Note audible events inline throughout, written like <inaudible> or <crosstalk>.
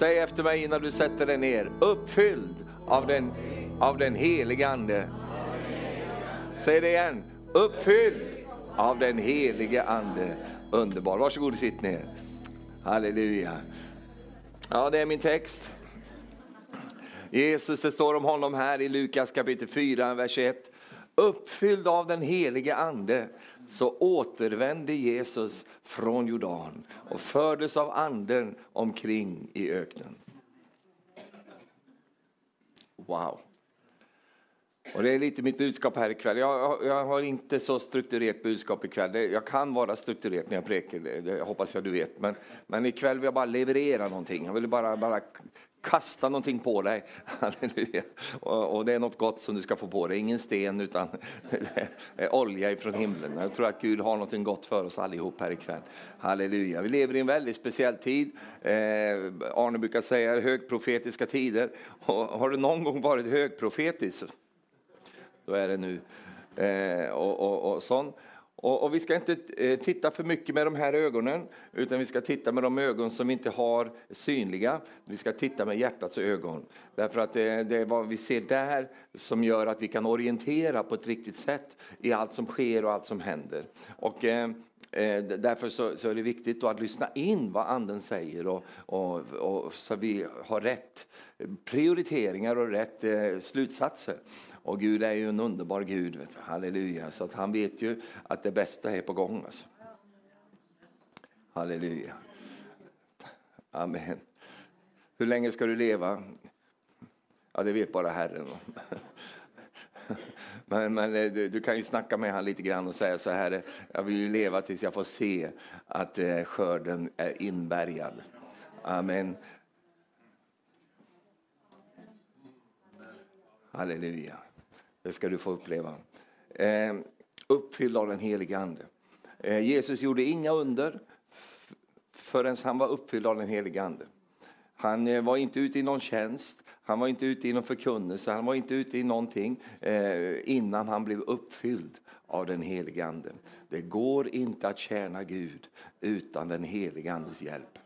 Säg efter mig innan du sätter dig ner. Uppfylld av den, av den helige Ande. Säg det igen. Uppfylld av den helige Ande. Underbar. Varsågod och sitt ner. Halleluja. Ja, det är min text. Jesus, det står om honom här i Lukas kapitel 4, vers 1. Uppfylld av den helige Ande så återvände Jesus från Jordan och fördes av anden omkring i öknen. Wow. Och det är lite mitt budskap här ikväll. Jag, jag har inte så strukturerat budskap ikväll. Jag kan vara strukturerad när jag prekar, det, det hoppas jag du vet. Men, men ikväll vill jag bara leverera någonting. Jag vill bara, bara kasta någonting på dig. <laughs> Halleluja. Och, och, det är något gott som du ska få på dig. Ingen sten utan <laughs> olja ifrån himlen. Jag tror att Gud har något gott för oss allihop här ikväll. Halleluja. Vi lever i en väldigt speciell tid. Eh, Arne brukar säga högprofetiska tider. Och har du någon gång varit högprofetisk? Då är det nu. Eh, och, och, och sånt. Och, och, vi ska inte eh, titta för mycket med de här ögonen, utan vi ska titta med de ögon som vi inte har synliga. Vi ska titta med hjärtats ögon. Därför att det, det är vad vi ser där som gör att vi kan orientera på ett riktigt sätt i allt som sker och allt som händer. Och, eh, eh därför så, så, är det viktigt att lyssna in vad anden säger och, och, och så vi har rätt prioriteringar och rätt eh, slutsatser. Och Gud är ju en underbar Gud, vet du. halleluja. Så att han vet ju att det bästa är på gång. Alltså. Halleluja. Amen. Hur länge ska du leva? Ja, det vet bara Herren. Men, men eh, du, du, kan ju snacka med honom lite grann och säga så här, eh, jag vill ju leva tills jag får se att eh, skörden är inbärgad. Amen. Halleluja. Det ska du få uppleva. Eh, uppfylld av den helige Ande. Eh, Jesus gjorde inga under förrän han var uppfylld av den helige Ande. Han eh, var inte ute i någon tjänst, han var inte ute i någon förkunnelse, han var inte ute i någonting eh, innan han blev uppfylld av den helige Ande. Det går inte att tjäna Gud utan den helige Andes hjälp.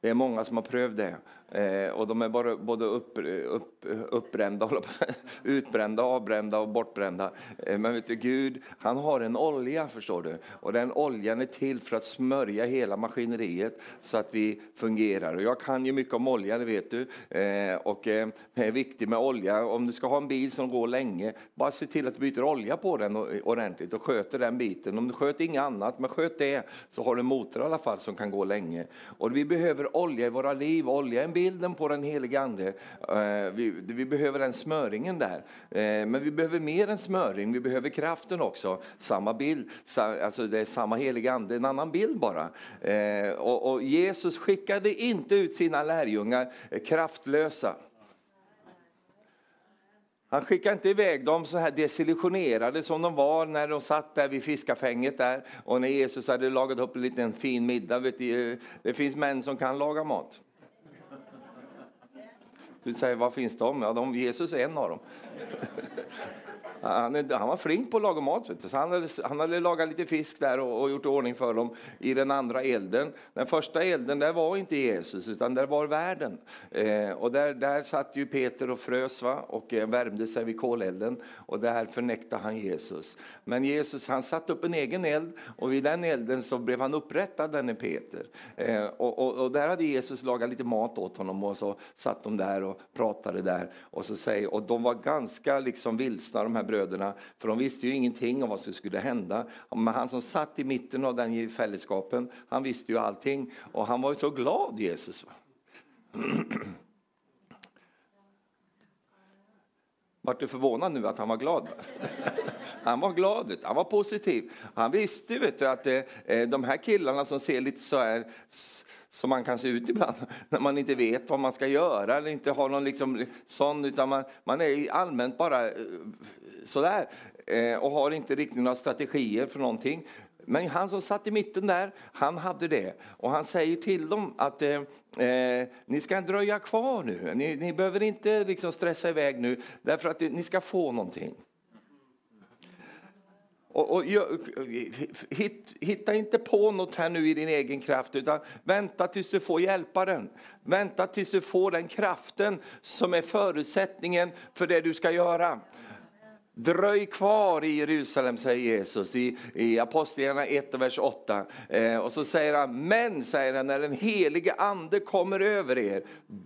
Det är många som har prövat det. Eh, och de är bara både upp, upp, uppbrända, <laughs> utbrända, avbrända och bortbrända. Eh, men vet du, Gud, han har en olja förstår du. Och den oljan är till för att smörja hela maskineriet så att vi fungerar. Och jag kan ju mycket om olja, det vet du. Eh, och eh, det är viktigt med olja. Om du ska ha en bil som går länge, bara se till att du byter olja på den ordentligt och sköter den biten. Om du sköter inget annat, men sköt det, så har du en motor i alla fall som kan gå länge. Och vi behöver olja i våra liv. Olja är en bilden på den helige Ande. Eh, vi, vi behöver den smöringen där. Eh, men vi behöver mer än smöring, vi behöver kraften också. Samma bild, alltså det är samma helige Ande, en annan bild bara. Eh, och, och Jesus skickade inte ut sina lärjungar kraftlösa. Han skickade inte iväg dem så här desillusionerade som de var när de satt där vid fiskafänget där och när Jesus hade lagat upp en liten fin middag. Vet du, det finns män som kan laga mat. Du säger, var finns de? Ja, de, Jesus är en av dem. Han, han, var flink på att laga mat. Han hade, han, hade, lagat lite fisk där och, och gjort ordning för dem i den andra elden. Den första elden där var inte Jesus, utan där var världen. Eh, och där, där satt ju Peter och frös va? och eh, värmde sig vid kolelden. Och där förnäktade han Jesus. Men Jesus han satte upp en egen eld och vid den elden så blev han upprättad, denne Peter. Eh, och, och, och, där hade Jesus lagat lite mat åt honom och så satt de där och pratade där. Och, så säger, och de var ganska liksom vilsna de här bröderna, för de visste ju ingenting om vad som skulle hända. Men han som satt i mitten av den fällskapen, han visste ju allting. Och han var ju så glad, Jesus. <clears throat> Vart du förvånad nu att han var glad? <laughs> Han var glad, han var positiv. Han visste vet du, att eh, eh, de här killarna som ser lite så här som man kan se ut ibland <laughs> när man inte vet vad man ska göra eller inte har någon liksom sån, utan man, man är allmänt bara eh, sådär eh, och har inte riktigt några strategier för någonting. Men han som satt i mitten där, han hade det. Och han säger till dem att eh, eh, ni ska dröja kvar nu. Ni, ni behöver inte liksom stressa iväg nu, därför att ni ska få någonting. Och, och, hit, hitta inte på något här nu i din egen kraft, utan vänta tills du får hjälparen. Vänta tills du får den kraften som är förutsättningen för det du ska göra. Dröj kvar i Jerusalem, säger Jesus i, i Apostlagärningarna 1 vers 8. Eh, och så säger han, men säger han, när den helige ande kommer över er,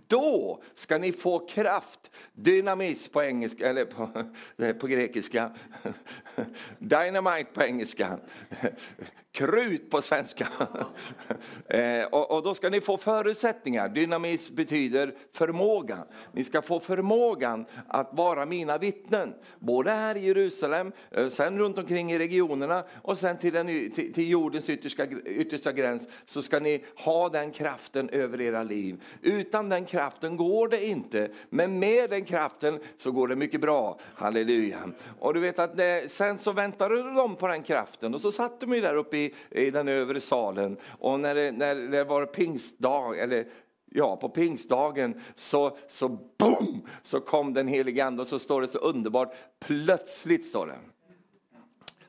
då ska ni få kraft. Dynamis på engelska, eller på, <laughs> på grekiska. <laughs> Dynamite på engelska. Krut på svenska. <laughs> eh, och, och, då ska ni få förutsättningar. Dynamis betyder förmåga. Ni ska få förmågan att vara mina vittnen. Både här i Jerusalem, eh, sen runt omkring i regionerna och sen till, den, till, till jordens yttersta, yttersta gräns så ska ni ha den kraften över era liv. Utan den kraften går det inte, men med den kraften så går det mycket bra. Halleluja. Och du vet att det, sen så väntade de på den kraften och så satt de där uppe i, i den övre salen och när det, när det var pingstdag, eller Ja, på pingstdagen så, så boom, så kom den helige ande och så står det så underbart, plötsligt står det.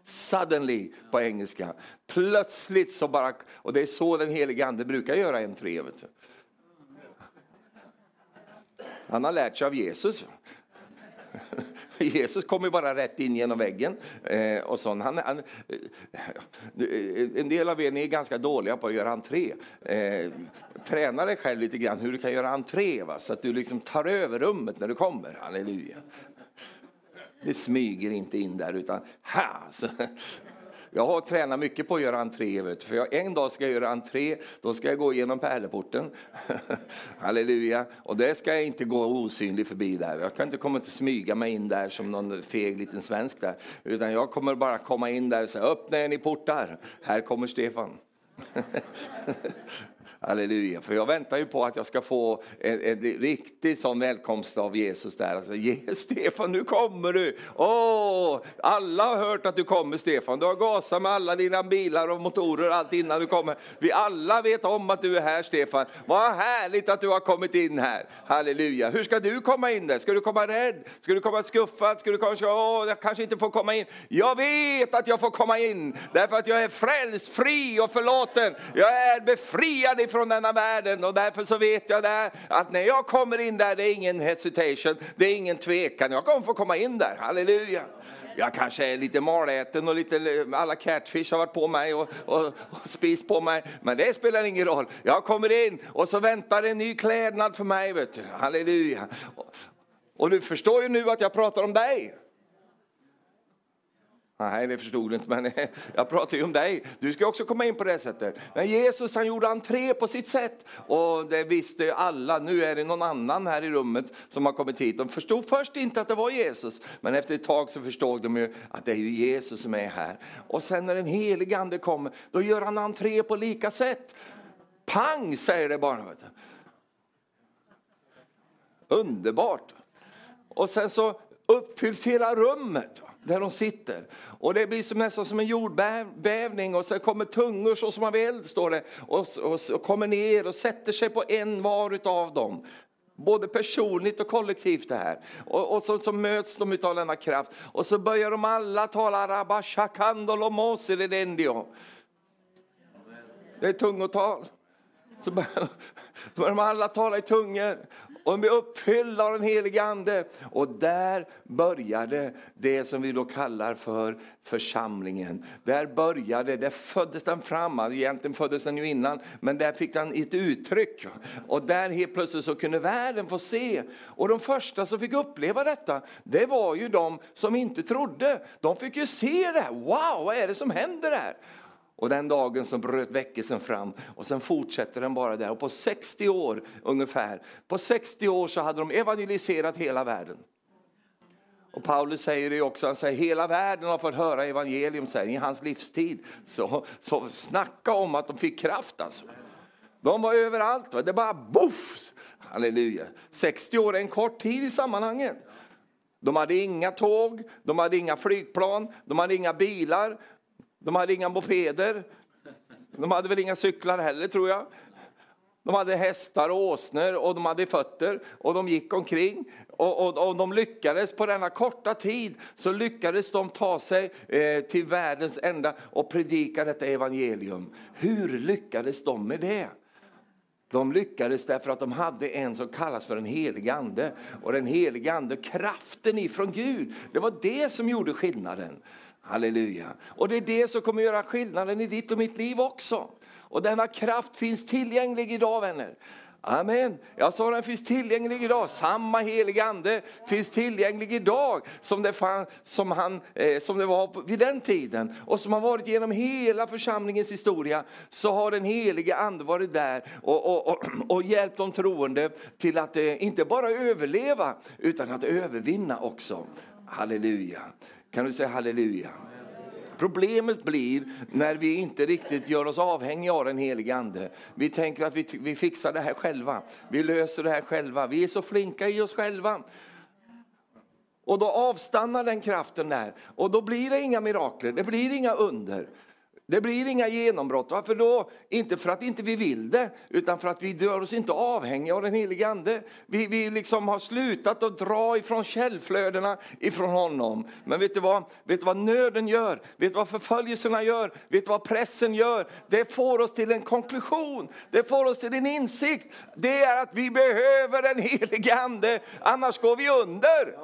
Suddenly på engelska. Plötsligt så bara, och det är så den helige ande brukar göra en tre. Han har lärt sig av Jesus. <laughs> Jesus kom ju bara rätt in genom väggen. Eh, och sån. Han, han, eh, en del av er ni är ganska dåliga på att göra entré. Eh, träna dig själv lite grann hur du kan göra entré, va? så att du liksom tar över rummet när du kommer. Halleluja. Det smyger inte in där, utan ha! Jag har tränat mycket på att göra entré. Vet För jag, en dag ska jag göra entré, då ska jag gå igenom pärleporten. <laughs> Halleluja. Och det ska jag inte gå osynlig förbi där. Jag kan inte komma att smyga mig in där som någon feg liten svensk där. Utan jag kommer bara komma in där och säga, öppna er ni portar. Här kommer Stefan. <laughs> Halleluja, för jag väntar ju på att jag ska få en, en riktig sån välkomst av Jesus där. Alltså, Stefan, nu kommer du! Åh, alla har hört att du kommer Stefan. Du har gasat med alla dina bilar och motorer och allt innan du kommer. Vi alla vet om att du är här Stefan. Vad härligt att du har kommit in här. Halleluja. Hur ska du komma in där? Ska du komma rädd? Ska du komma skuffad? Ska du komma åh, jag kanske inte får komma in. Jag vet att jag får komma in därför att jag är frälst, fri och förlåten. Jag är befriad ifrån denna världen och därför så vet jag där att när jag kommer in där, det är ingen hesitation, det är ingen tvekan. Jag kommer få komma in där, halleluja. Jag kanske är lite maläten och lite, alla catfish har varit på mig och, och, och spis på mig. Men det spelar ingen roll. Jag kommer in och så väntar en ny klädnad för mig. Vet du. Halleluja. Och, och du förstår ju nu att jag pratar om dig. Nej, det förstod du inte, men <laughs> jag pratar ju om dig. Du ska också komma in på det sättet. Men Jesus han gjorde entré på sitt sätt och det visste alla. Nu är det någon annan här i rummet som har kommit hit. De förstod först inte att det var Jesus, men efter ett tag så förstod de ju att det är ju Jesus som är här. Och sen när den helige ande kommer, då gör han entré på lika sätt. Pang säger det bara. Underbart! Och sen så uppfylls hela rummet där de sitter. Och det blir som, nästan som en jordbävning och så kommer tungor så som av eld står det och, och, och kommer ner och sätter sig på en var av dem. Både personligt och kollektivt det här. Och, och så, så, möts de av denna kraft. Och så börjar de alla tala rabashakandolomoseredendio. Det är tungotal. Så börjar, så <laughs> börjar de alla tala i tungor och de blir uppfyllda av den helige Ande. Och där började det som vi då kallar för församlingen. Där började, där föddes den fram. Egentligen föddes den ju innan, men där fick den ett uttryck. Och där helt plötsligt så kunde världen få se. Och de första som fick uppleva detta, det var ju de som inte trodde. De fick ju se det här. Wow, vad är det som händer här? Och den dagen som bröt väckelsen fram och sen fortsätter den bara där. Och på 60 år ungefär, på 60 år så hade de evangeliserat hela världen. Och Paulus säger det också, han säger hela världen har fått höra evangelium säger, i hans livstid. Så, så snacka om att de fick kraft alltså. De var överallt, va? det bara boff! Halleluja. 60 år är en kort tid i sammanhanget. De hade inga tåg, de hade inga flygplan, de hade inga bilar, de hade inga mopeder. De hade väl inga cyklar heller tror jag. De hade hästar och åsnor och de hade fötter och de gick omkring. Och, och, och de lyckades på denna korta tid så lyckades de ta sig eh, till världens ända och predika detta evangelium. Hur lyckades de med det? De lyckades därför att de hade en som kallas för den helige ande. Och den helige ande, kraften ifrån Gud, det var det som gjorde skillnaden. Halleluja. Och det är det som kommer göra skillnaden i ditt och mitt liv också. Och denna kraft finns tillgänglig idag vänner. Amen. Jag sa den finns tillgänglig idag. Samma heliga ande finns tillgänglig idag som det, fann, som, han, eh, som det var vid den tiden. Och som har varit genom hela församlingens historia så har den helige ande varit där och, och, och, <clears throat> och hjälpt de troende till att eh, inte bara överleva utan att övervinna också. Halleluja. Kan du säga halleluja? Problemet blir när vi inte riktigt gör oss avhängiga av den helige Ande. Vi tänker att vi, vi fixar det här själva, vi löser det här själva, vi är så flinka i oss själva. Och då avstannar den kraften där och då blir det inga mirakler, det blir inga under. Det blir inga genombrott. Varför då? Inte för att inte vi vill det, utan för att vi gör oss inte avhängiga av den helige Ande. Vi, vi liksom har slutat att dra ifrån källflödena ifrån honom. Men vet du, vad? vet du vad nöden gör? Vet du vad förföljelserna gör? Vet du vad pressen gör? Det får oss till en konklusion. Det får oss till en insikt. Det är att vi behöver den helige Ande, annars går vi under.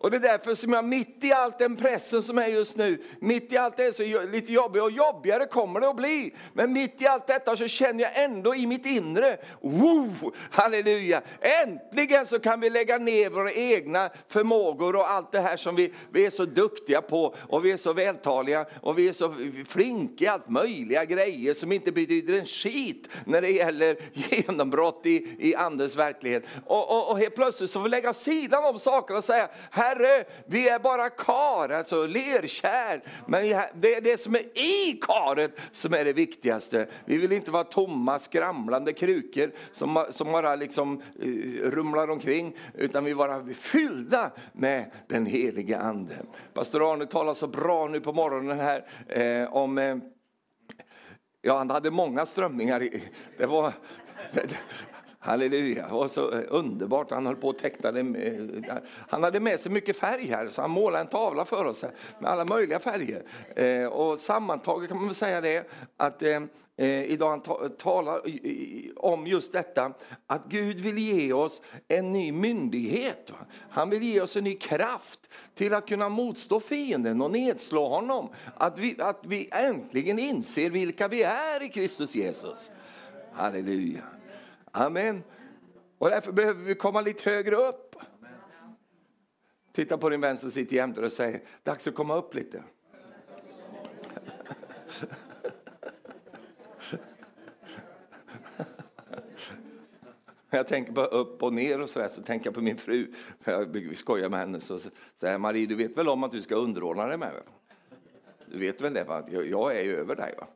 Och det är därför som jag mitt i allt den pressen som är just nu, mitt i allt det så lite jobbigt och jobbigare kommer det att bli. Men mitt i allt detta så känner jag ändå i mitt inre, wow, halleluja, äntligen så kan vi lägga ner våra egna förmågor och allt det här som vi, vi är så duktiga på och vi är så vältaliga och vi är så flinka i allt möjliga grejer som inte betyder en skit när det gäller <laughs> genombrott i, i andens verklighet. Och, och, och helt plötsligt så får vi lägga sidan om saker och säga, Herre, vi är bara kar, alltså lerkärl. Men det är det som är i karet som är det viktigaste. Vi vill inte vara tomma, skramlande krukor som, som bara liksom eh, rumlar omkring, utan vi vill vara fyllda med den helige Ande. Pastor Arne talar så bra nu på morgonen här eh, om eh, Ja, han hade många strömningar. Det var, Halleluja, det var så eh, underbart. Han höll på och tecknade. Eh, han hade med sig mycket färg här, så han målade en tavla för oss med alla möjliga färger. Eh, och sammantaget kan man väl säga det att idag han talar om just detta att Gud vill ge oss en ny myndighet. Han vill ge oss en ny kraft till att kunna motstå fienden och nedslå honom. Att vi, att vi äntligen inser vilka vi är i Kristus Jesus. Halleluja. Amen. Och därför behöver vi komma lite högre upp. Titta på din vän som sitter jämte och säger, dags att komma upp lite. <laughs> Jag tänker på upp och ner och så så tänker jag på min fru. Jag skojar med henne så säger Marie, du vet väl om att du ska underordna dig med mig? Du vet väl det, va? jag är ju över dig. Va?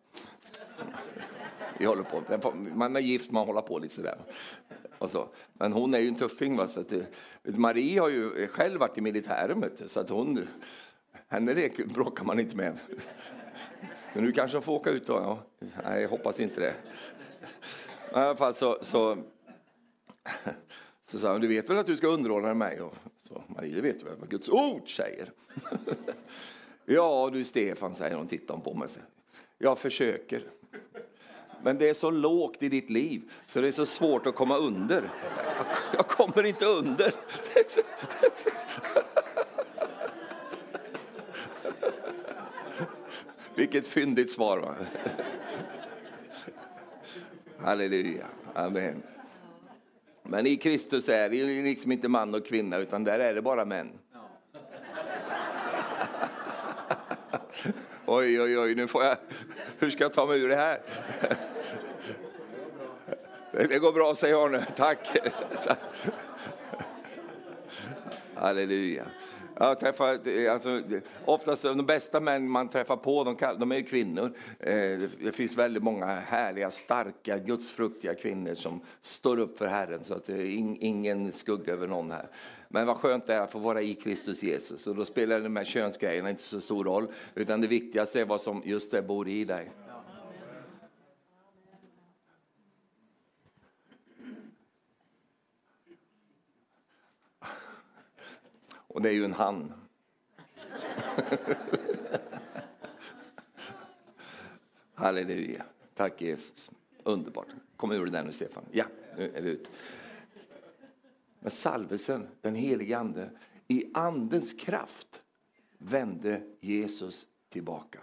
Vi håller på. Man är gift, man håller på lite sådär. Och så. Men hon är ju en tuffing. Va? Så att, Marie har ju själv varit i militären, så att hon, henne bråkar man inte med. Men nu kanske hon får åka ut då? Ja. Nej, jag hoppas inte det. I alla fall så, så, så sa hon, du vet väl att du ska underordna mig? Och så, Marie, det vet du väl vad Guds ord säger? <laughs> ja du Stefan, säger hon, tittar på mig. Jag försöker. Men det är så lågt i ditt liv så det är så svårt att komma under. Jag, kommer inte under. Vilket fyndigt svar. Va? Halleluja. Amen. Men i Kristus är det liksom inte man och kvinna, utan där är det bara män. Oj, oj, oj, nu får jag... Hur ska jag ta mig ur det här? Det går bra, säger Arne. Tack. Halleluja. Jag träffar, alltså, oftast de bästa män man träffar på de, de är kvinnor. Eh, det finns väldigt många härliga, starka, gudsfruktiga kvinnor som står upp för Herren. Så att eh, det är ingen skugga över någon här. Men vad skönt det är att få vara i Kristus Jesus. Och då spelar de här könsgrejerna inte så stor roll. Utan det viktigaste är vad som just det bor i dig. Och det är ju en han. Halleluja. Tack Jesus. Underbart. Kom ur det där nu Stefan. Ja, nu är vi ute. Men salvelsen, den helige ande, i andens kraft vände Jesus tillbaka.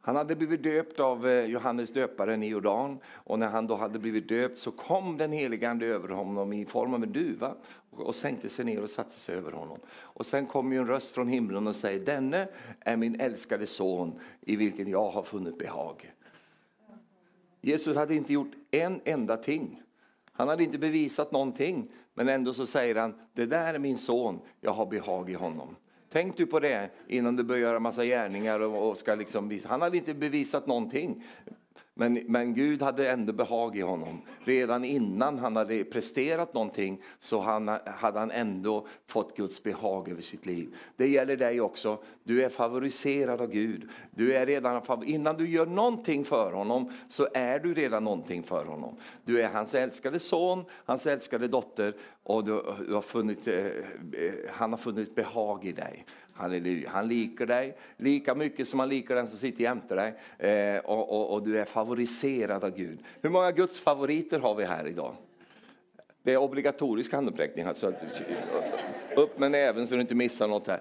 Han hade blivit döpt av eh, Johannes döparen i Jordan och när han då hade blivit döpt så kom den helige Ande över honom i form av en duva och sänkte sig ner och satte sig över honom. Och sen kom ju en röst från himlen och säger denne är min älskade son i vilken jag har funnit behag. Jesus hade inte gjort en enda ting. Han hade inte bevisat någonting men ändå så säger han det där är min son, jag har behag i honom. Tänk du på det innan du börjar göra massa gärningar. Och, och ska liksom, han hade inte bevisat någonting. Men, men Gud hade ändå behag i honom. Redan innan han hade presterat någonting så han, hade han ändå fått Guds behag över sitt liv. Det gäller dig också. Du är favoriserad av Gud. Du är redan, innan du gör någonting för honom så är du redan någonting för honom. Du är hans älskade son, hans älskade dotter och du, du har funnit, eh, eh, han har funnit behag i dig. Halleluja. Han likar dig lika mycket som han likar den som sitter jämte dig. Eh, och, och, och, du är favoriserad av Gud. Hur många Guds favoriter har vi här idag? Det är obligatorisk handuppräckning. Alltså. Upp med näven så du inte missar något här.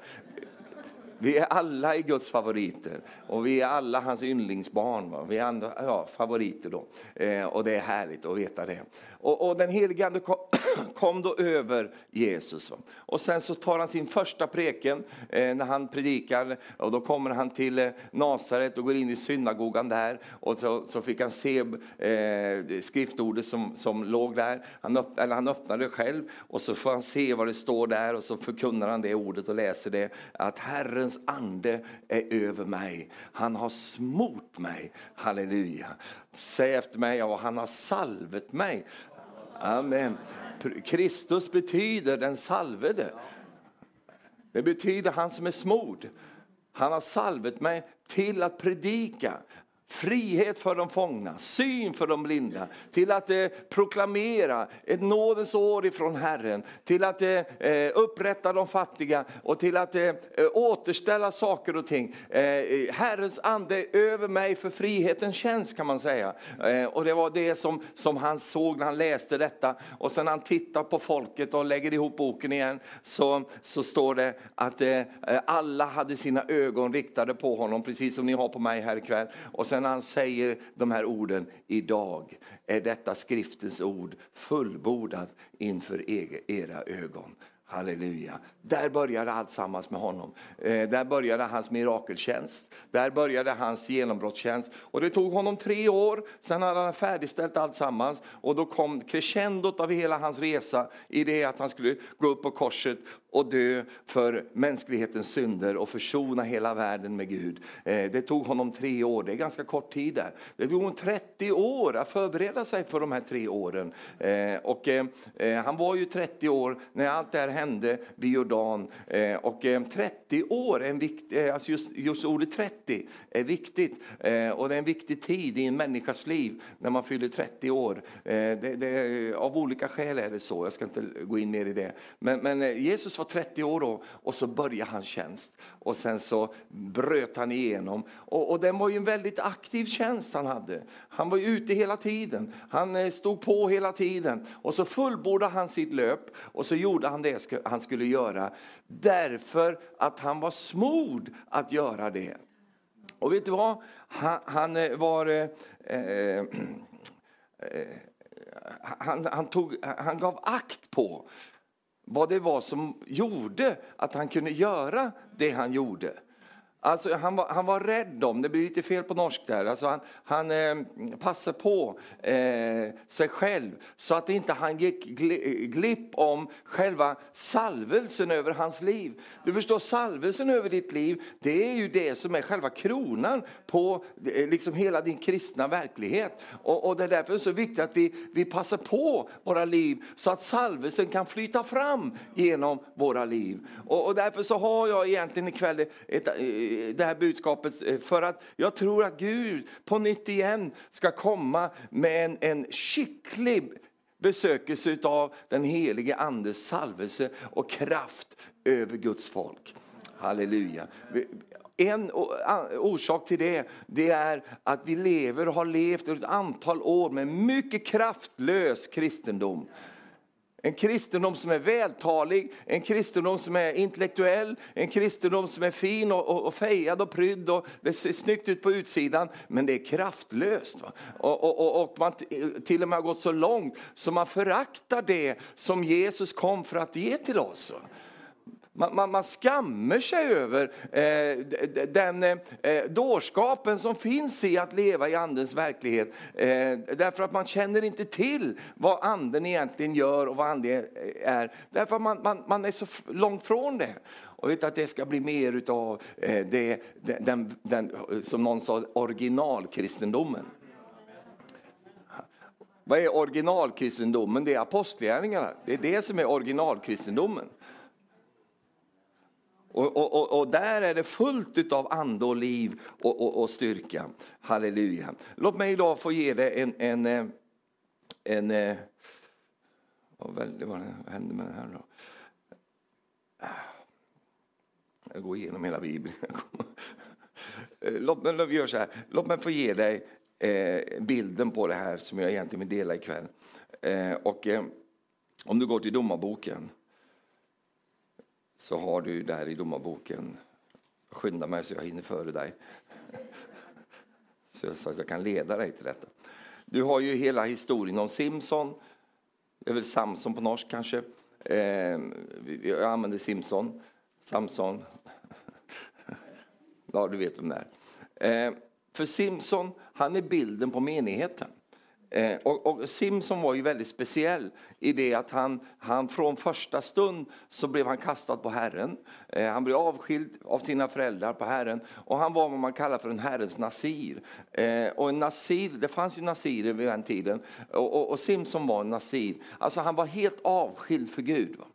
Vi är alla i Guds favoriter och vi är alla hans yndlingsbarn. Va? Vi är andra, ja, favoriter då. Eh, och det är härligt att veta det. Och, och den helige Ande kom, <clears throat> kom, då över Jesus. Va? Och sen så tar han sin första preken eh, när han predikar och då kommer han till eh, Nasaret och går in i synagogan där och så, så fick han se eh, skriftordet som, som låg där. Han, öpp, eller han öppnade det själv och så får han se vad det står där och så förkunnar han det ordet och läser det att Herren Herrens ande är över mig. Han har smort mig. Halleluja. Säg efter mig, och han har salvet mig. Amen. Kristus betyder den salvede. Det betyder han som är smord. Han har salvet mig till att predika frihet för de fångna, syn för de blinda, till att eh, proklamera ett nådens år ifrån Herren, till att eh, eh upprätta de fattiga och till att eh, eh återställa saker och ting. Eh, Herrens ande är över mig för frihetens tjänst kan man säga. Eh, och det var det som, som han såg när han läste detta och sen han tittar på folket och lägger ihop boken igen så, så står det att alla hade sina ögon riktade på honom precis som ni har på mig här ikväll. Och sen sen han säger de här orden, idag är detta skriftens ord fullbordat inför era ögon. Halleluja. Där började allt sammans med honom. Eh, där började hans mirakeltjänst. Där började hans genombrottstjänst. Och det tog honom tre år, sen hade han färdigställt allt sammans. Och då kom crescendot av hela hans resa i det att han skulle gå upp på korset och dö för mänsklighetens synder och försona hela världen med Gud. Eh, det tog honom tre år, det är ganska kort tid där. Det tog honom 30 år att förbereda sig för de här tre åren. Eh, och eh, eh han var ju 30 år när allt det här hände vid Jordan. Eh, och eh, 30 år, är en vikt, eh, alltså just, just ordet 30 är viktigt. Och det är en viktig tid i en människas liv när man fyller 30 år. Det, det, av olika skäl är det så, jag ska inte gå in mer i det. Men, men Jesus var 30 år då och så började hans tjänst. Och sen så bröt han igenom. Och, och den var ju en väldigt aktiv tjänst han hade. Han var ute hela tiden. Han eh, stod på hela tiden. Och så fullbordade han sitt löp och så gjorde han det han skulle göra. Därför att han var smord att göra det. Och vet du vad? Han, han var... Eh, eh, <clears throat> eh, han, han, tog, han gav akt på vad det var som gjorde att han kunde göra det han gjorde. Alltså, han, var, han var rädd om, det blir lite fel på norsk där, alltså han, han eh, passade på eh, sig själv så att inte han gick glipp om själva salvelsen över hans liv. Du förstår, salvelsen över ditt liv, det är ju det som är själva kronan på eh, liksom hela din kristna verklighet. Och, och det är därför så viktigt att vi, vi passar på våra liv så att salvelsen kan flyta fram genom våra liv. Och, och därför så har jag egentligen ikväll ett, ett det här budskapet eh, för att jag tror att Gud på nytt igen ska komma med en, en skicklig besökelse av den helige Andes salvelse och kraft över Guds folk. Halleluja. En orsak till det, det är att vi lever och har levt ett antal år med mycket kraftlös kristendom. En kristendom som är vältalig, en kristendom som är intellektuell, en kristendom som är fin och, och, och fejad och prydd och det ser snyggt ut på utsidan, men det är kraftlöst. Och, och, och, man till och med har gått så långt så man föraktar det som Jesus kom för att ge till oss. Man, man, man skammer sig över eh, den eh, eh, dårskapen som finns i att leva i andens verklighet. Eh, därför att man känner inte till vad anden egentligen gör och vad anden eh, är. Därför att man, man, man är så långt från det. Och vet att det ska bli mer utav eh, det, den, den, som någon sa, originalkristendomen. Vad är originalkristendomen? Det är apostlagärningarna. Det är det som är originalkristendomen. Och, och, och, och, där är det fullt av ande och liv och, och, styrka. Halleluja. Låt mig idag få ge dig en... en, eh, en, en vad, hände vad med det här då? Ah, jag går igenom hela Bibeln. Eh, låt mig, gör så här. Låt mig få ge dig eh, bilden på det här som jag egentligen vill dela ikväll. Eh, och, eh, om du går till Domarboken så har du där i domarboken, skynda mig så jag hinner före dig, så att jag kan leda dig till detta. Du har ju hela historien om Simson, eller Samson på norsk kanske. Eh, jag använder Simson, Samson. <laughs> ja, du vet vem det är. Eh, för Simson, han är bilden på menigheten. Eh, och, och, Simson var ju väldigt speciell i det att han, han från första stund så blev han kastad på Herren. Eh, han blev avskild av sina föräldrar på Herren och han var vad man kallar för en Herrens nasir. Eh, och en nasir, det fanns ju nasirer vid den tiden och, och, och Simson var en nasir. Alltså han var helt avskild för Gud. Va?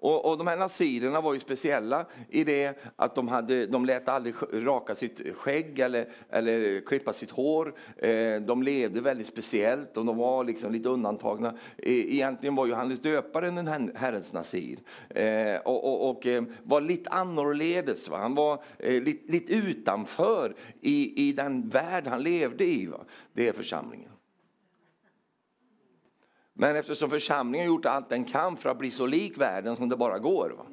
Och, och de här nazirerna var ju speciella i det att de, hade, de lät aldrig raka sitt skägg eller, eller klippa sitt hår. Eh, de levde väldigt speciellt och de var liksom lite undantagna. E, egentligen var Johannes döparen en Herrens nazir. Eh, och, och, och eh, var lite annorledes. Va? Han var lite, lite utanför i, i den värld han levde i. Va? Det är församlingen. Men eftersom församlingen gjort allt den kan för att bli så lik världen som det bara går. Va?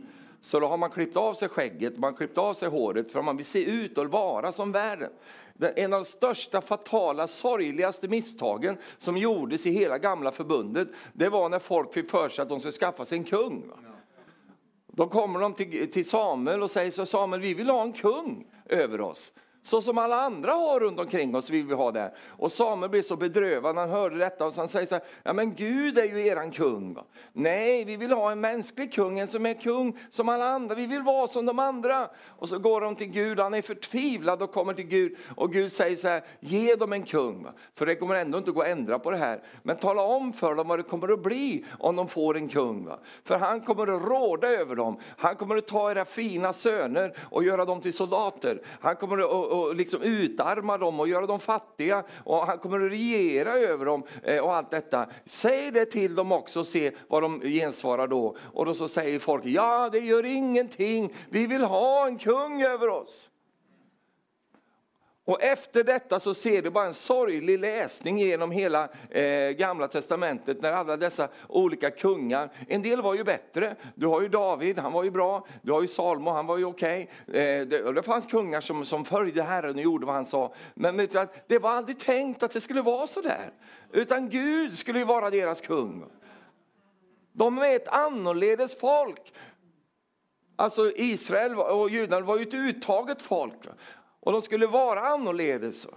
Så då har man klippt av sig skägget, man klippt av sig håret för att man vill se ut och vara som världen. En av de största, fatala, sorgligaste misstagen som gjordes i hela gamla förbundet, det var när folk fick för sig att de skulle skaffa sig en kung. Va? Då kommer de till, till Samuel och säger så Samuel, vi vill ha en kung över oss. Så som alla andra har runt omkring oss vill vi ha det. Och Samuel blev så bedrövad när han hörde detta och han säger så här, ja men Gud är ju eran kung. Nej, vi vill ha en mänsklig kung, en som är kung som alla andra. Vi vill vara som de andra. Och så går de till Gud, han är förtvivlad och kommer till Gud och Gud säger så här, ge dem en kung. För det kommer ändå inte gå att ändra på det här. Men tala om för dem vad det kommer att bli om de får en kung. För han kommer att råda över dem. Han kommer att ta era fina söner och göra dem till soldater. Han kommer att och liksom utarma dem och göra dem fattiga och han kommer att regera över dem eh, och allt detta. Säg det till dem också och se vad de gensvarar då. Och då så säger folk, ja det gör ingenting, vi vill ha en kung över oss. Och efter detta så ser du bara en sorglig läsning genom hela eh, gamla testamentet när alla dessa olika kungar, en del var ju bättre. Du har ju David, han var ju bra. Du har ju Salmo, han var ju okej. Okay. Eh, det, det, fanns kungar som, som följde Herren och gjorde vad han sa. Men vet du, det var aldrig tänkt att det skulle vara så där. Utan Gud skulle ju vara deras kung. De är ett annorledes folk. Alltså Israel och judarna var ju ett uttaget folk. Och de skulle vara annorledes.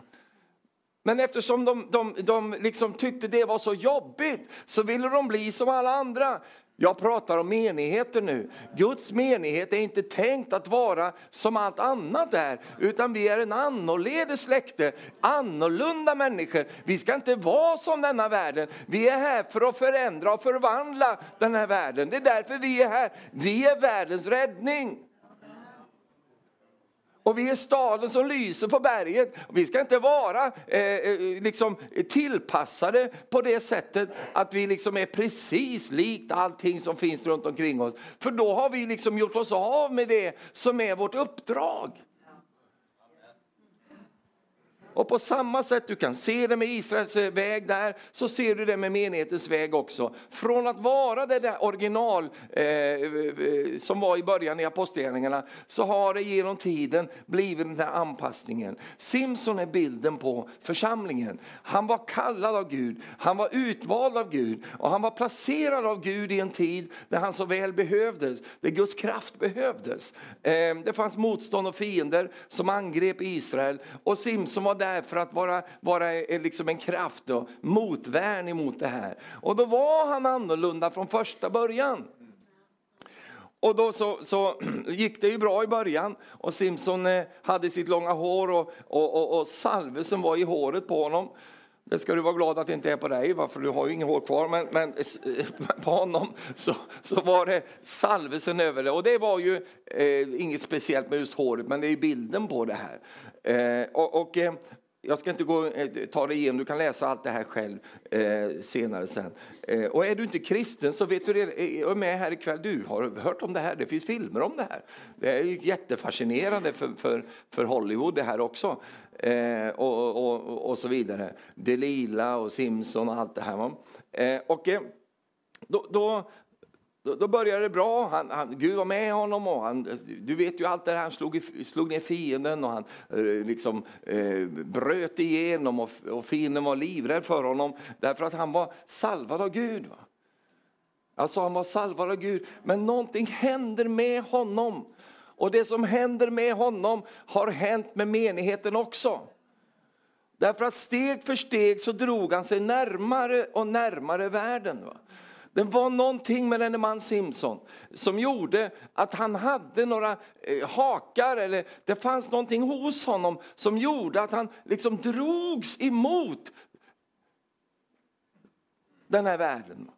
Men eftersom de, de, de liksom tyckte det var så jobbigt så ville de bli som alla andra. Jag pratar om menigheter nu. Guds menighet är inte tänkt att vara som allt annat är, utan vi är en annorledes släkte, annorlunda människor. Vi ska inte vara som denna världen. Vi är här för att förändra och förvandla den här världen. Det är därför vi är här. Vi är världens räddning. Och vi är staden som lyser på berget. Vi ska inte vara eh, eh, liksom tillpassade på det sättet att vi liksom är precis likt allting som finns runt omkring oss. För då har vi liksom gjort oss av med det som är vårt uppdrag. Och på samma sätt, du kan se det med Israels eh, väg där, så ser du det med menighetens väg också. Från att vara det där original eh, eh som var i början i apostlagärningarna, så har det genom tiden blivit den här anpassningen. Simson är bilden på församlingen. Han var kallad av Gud, han var utvald av Gud och han var placerad av Gud i en tid där han så väl behövdes, där Guds kraft behövdes. Eh, det fanns motstånd och fiender som angrep Israel och Simson var där för att vara, vara eh, liksom en kraft och motvärn emot det här. Och då var han annorlunda från första början. Och då så, så, <clears throat> gick det ju bra i början och Simpson eh, hade sitt långa hår och, och, och, och salvelsen var i håret på honom. Det ska du vara glad att det inte är på dig, för du har ju inget hår kvar. Men, men <laughs> på honom så, så var det salvelsen över det. Och det var ju eh, inget speciellt med just håret, men det är bilden på det här. Eh, och, och eh, jag ska inte gå, eh, ta det igenom, du kan läsa allt det här själv eh, senare sen. Eh, och är du inte kristen så vet du det, eh, är med här ikväll, du har hört om det här, det finns filmer om det här. Det är jättefascinerande för, för, för Hollywood det här också. Eh, och, och, och, så vidare. Delila och Simpson och allt det här. Eh, och eh, då, då då, då började det bra. Han, han, Gud var med honom. Och han, du vet ju allt det här. Han slog, slog ner fienden och han eh, liksom, eh, bröt igenom och, och fienden var livrädd för honom därför att han var salvad av Gud. Va? Alltså han var salvad av Gud. Men någonting händer med honom. Och det som händer med honom har hänt med menigheten också. Därför att steg för steg så drog han sig närmare och närmare världen. Va? Det var någonting med denne man Simpson som gjorde att han hade några eh, hakar, eller det fanns någonting hos honom som gjorde att han liksom drogs emot den här världen.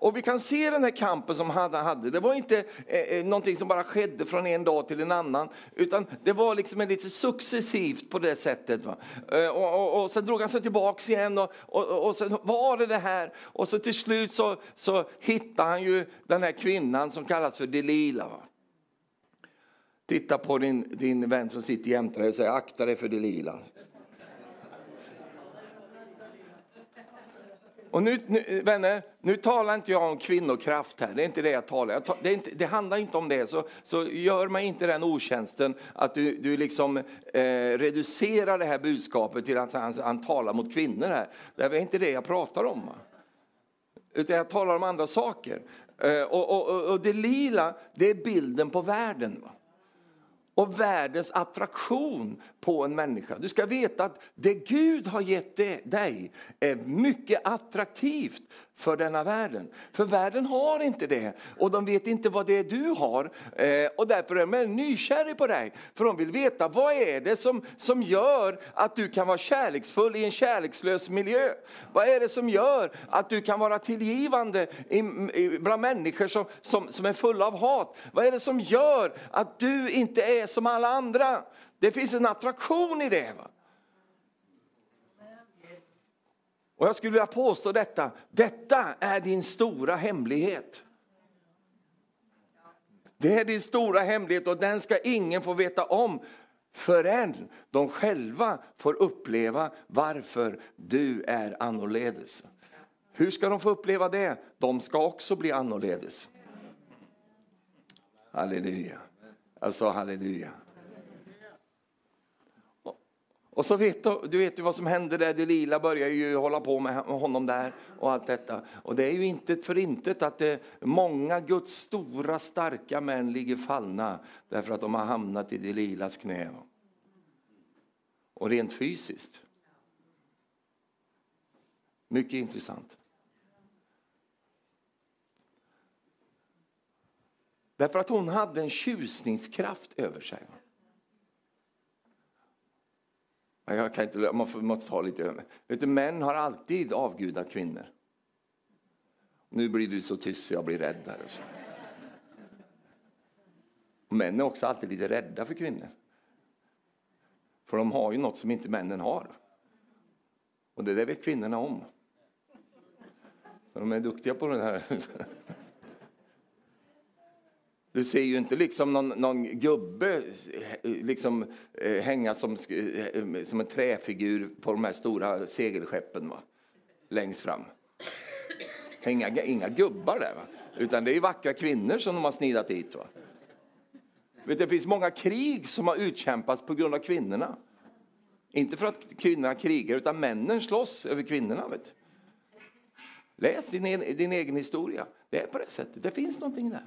Och vi kan se den här kampen som han hade. Det var inte eh, eh, någonting som bara skedde från en dag till en annan. Utan det var liksom lite successivt på det sättet. Va? Eh, och, och, och sen drog han sig tillbaks igen och, och, och sen var det det här. Och så till slut så, så hittade han ju den här kvinnan som kallas för Delila. Va? Titta på din, din vän som sitter jämte dig och säger akta dig för Delila. Och nu, nu, vänner, nu talar inte jag om kvinnokraft här, det är inte det jag talar jag det, inte, det handlar inte om det. Så, så gör mig inte den otjänsten att du, du liksom, eh, reducerar det här budskapet till att han, han talar mot kvinnor här. Det är inte det jag pratar om. Va? Utan jag talar om andra saker. Eh, och, och, och, det lila, det är bilden på världen. Va? Och världens attraktion på en människa. Du ska veta att det Gud har gett dig är mycket attraktivt för denna världen. För världen har inte det och de vet inte vad det är du har. Eh, och därför är de nykärare på dig. För de vill veta vad är det som, som gör att du kan vara kärleksfull i en kärlekslös miljö. Vad är det som gör att du kan vara tillgivande i, i, bland människor som, som, som är fulla av hat. Vad är det som gör att du inte är som alla andra. Det finns en attraktion i det. Va? Och jag skulle vilja påstå detta, detta är din stora hemlighet. Det är din stora hemlighet och den ska ingen få veta om förrän de själva får uppleva varför du är annorledes. Hur ska de få uppleva det? De ska också bli annorledes. Halleluja. Alltså halleluja. Och så vet du, du vet ju vad som hände där, Delila börjar ju hålla på med honom där och allt detta. Och det är ju inte för intet att det, många Guds stora starka män ligger fallna därför att de har hamnat i Delilas knä. Och rent fysiskt. Mycket intressant. Därför att hon hade en tjusningskraft över sig. Jag kan inte, man måste ta lite... Vet du, män har alltid avgudat kvinnor. Nu blir du så tyst så jag blir rädd. Här och så. Män är också alltid lite rädda för kvinnor. För de har ju något som inte männen har. Och det där vet kvinnorna om. De är duktiga på det här. Du ser ju inte liksom någon, någon gubbe eh, liksom, eh, hänga som, eh, som en träfigur på de här stora segelskeppen va? längst fram. Inga, inga gubbar där, va? utan det är vackra kvinnor som de har snidat dit. Va? Vet, det finns många krig som har utkämpats på grund av kvinnorna. Inte för att kvinnorna krigar, utan männen slåss över kvinnorna. Vet. Läs din, din egen historia. Det är på det sättet. Det finns någonting där.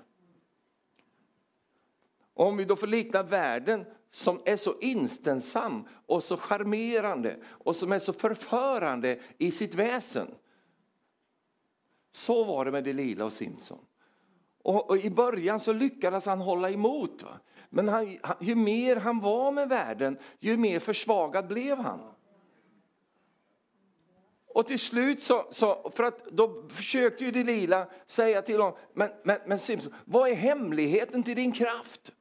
Om vi då får likna världen som är så inställsam och så charmerande och som är så förförande i sitt väsen. Så var det med Delila och Simson. Och, och I början så lyckades han hålla emot. Va? Men han, ju mer han var med världen, ju mer försvagad blev han. Och till slut så, så, för att då försökte ju Delila säga till honom, men, men, men Simpson, vad är hemligheten till din kraft?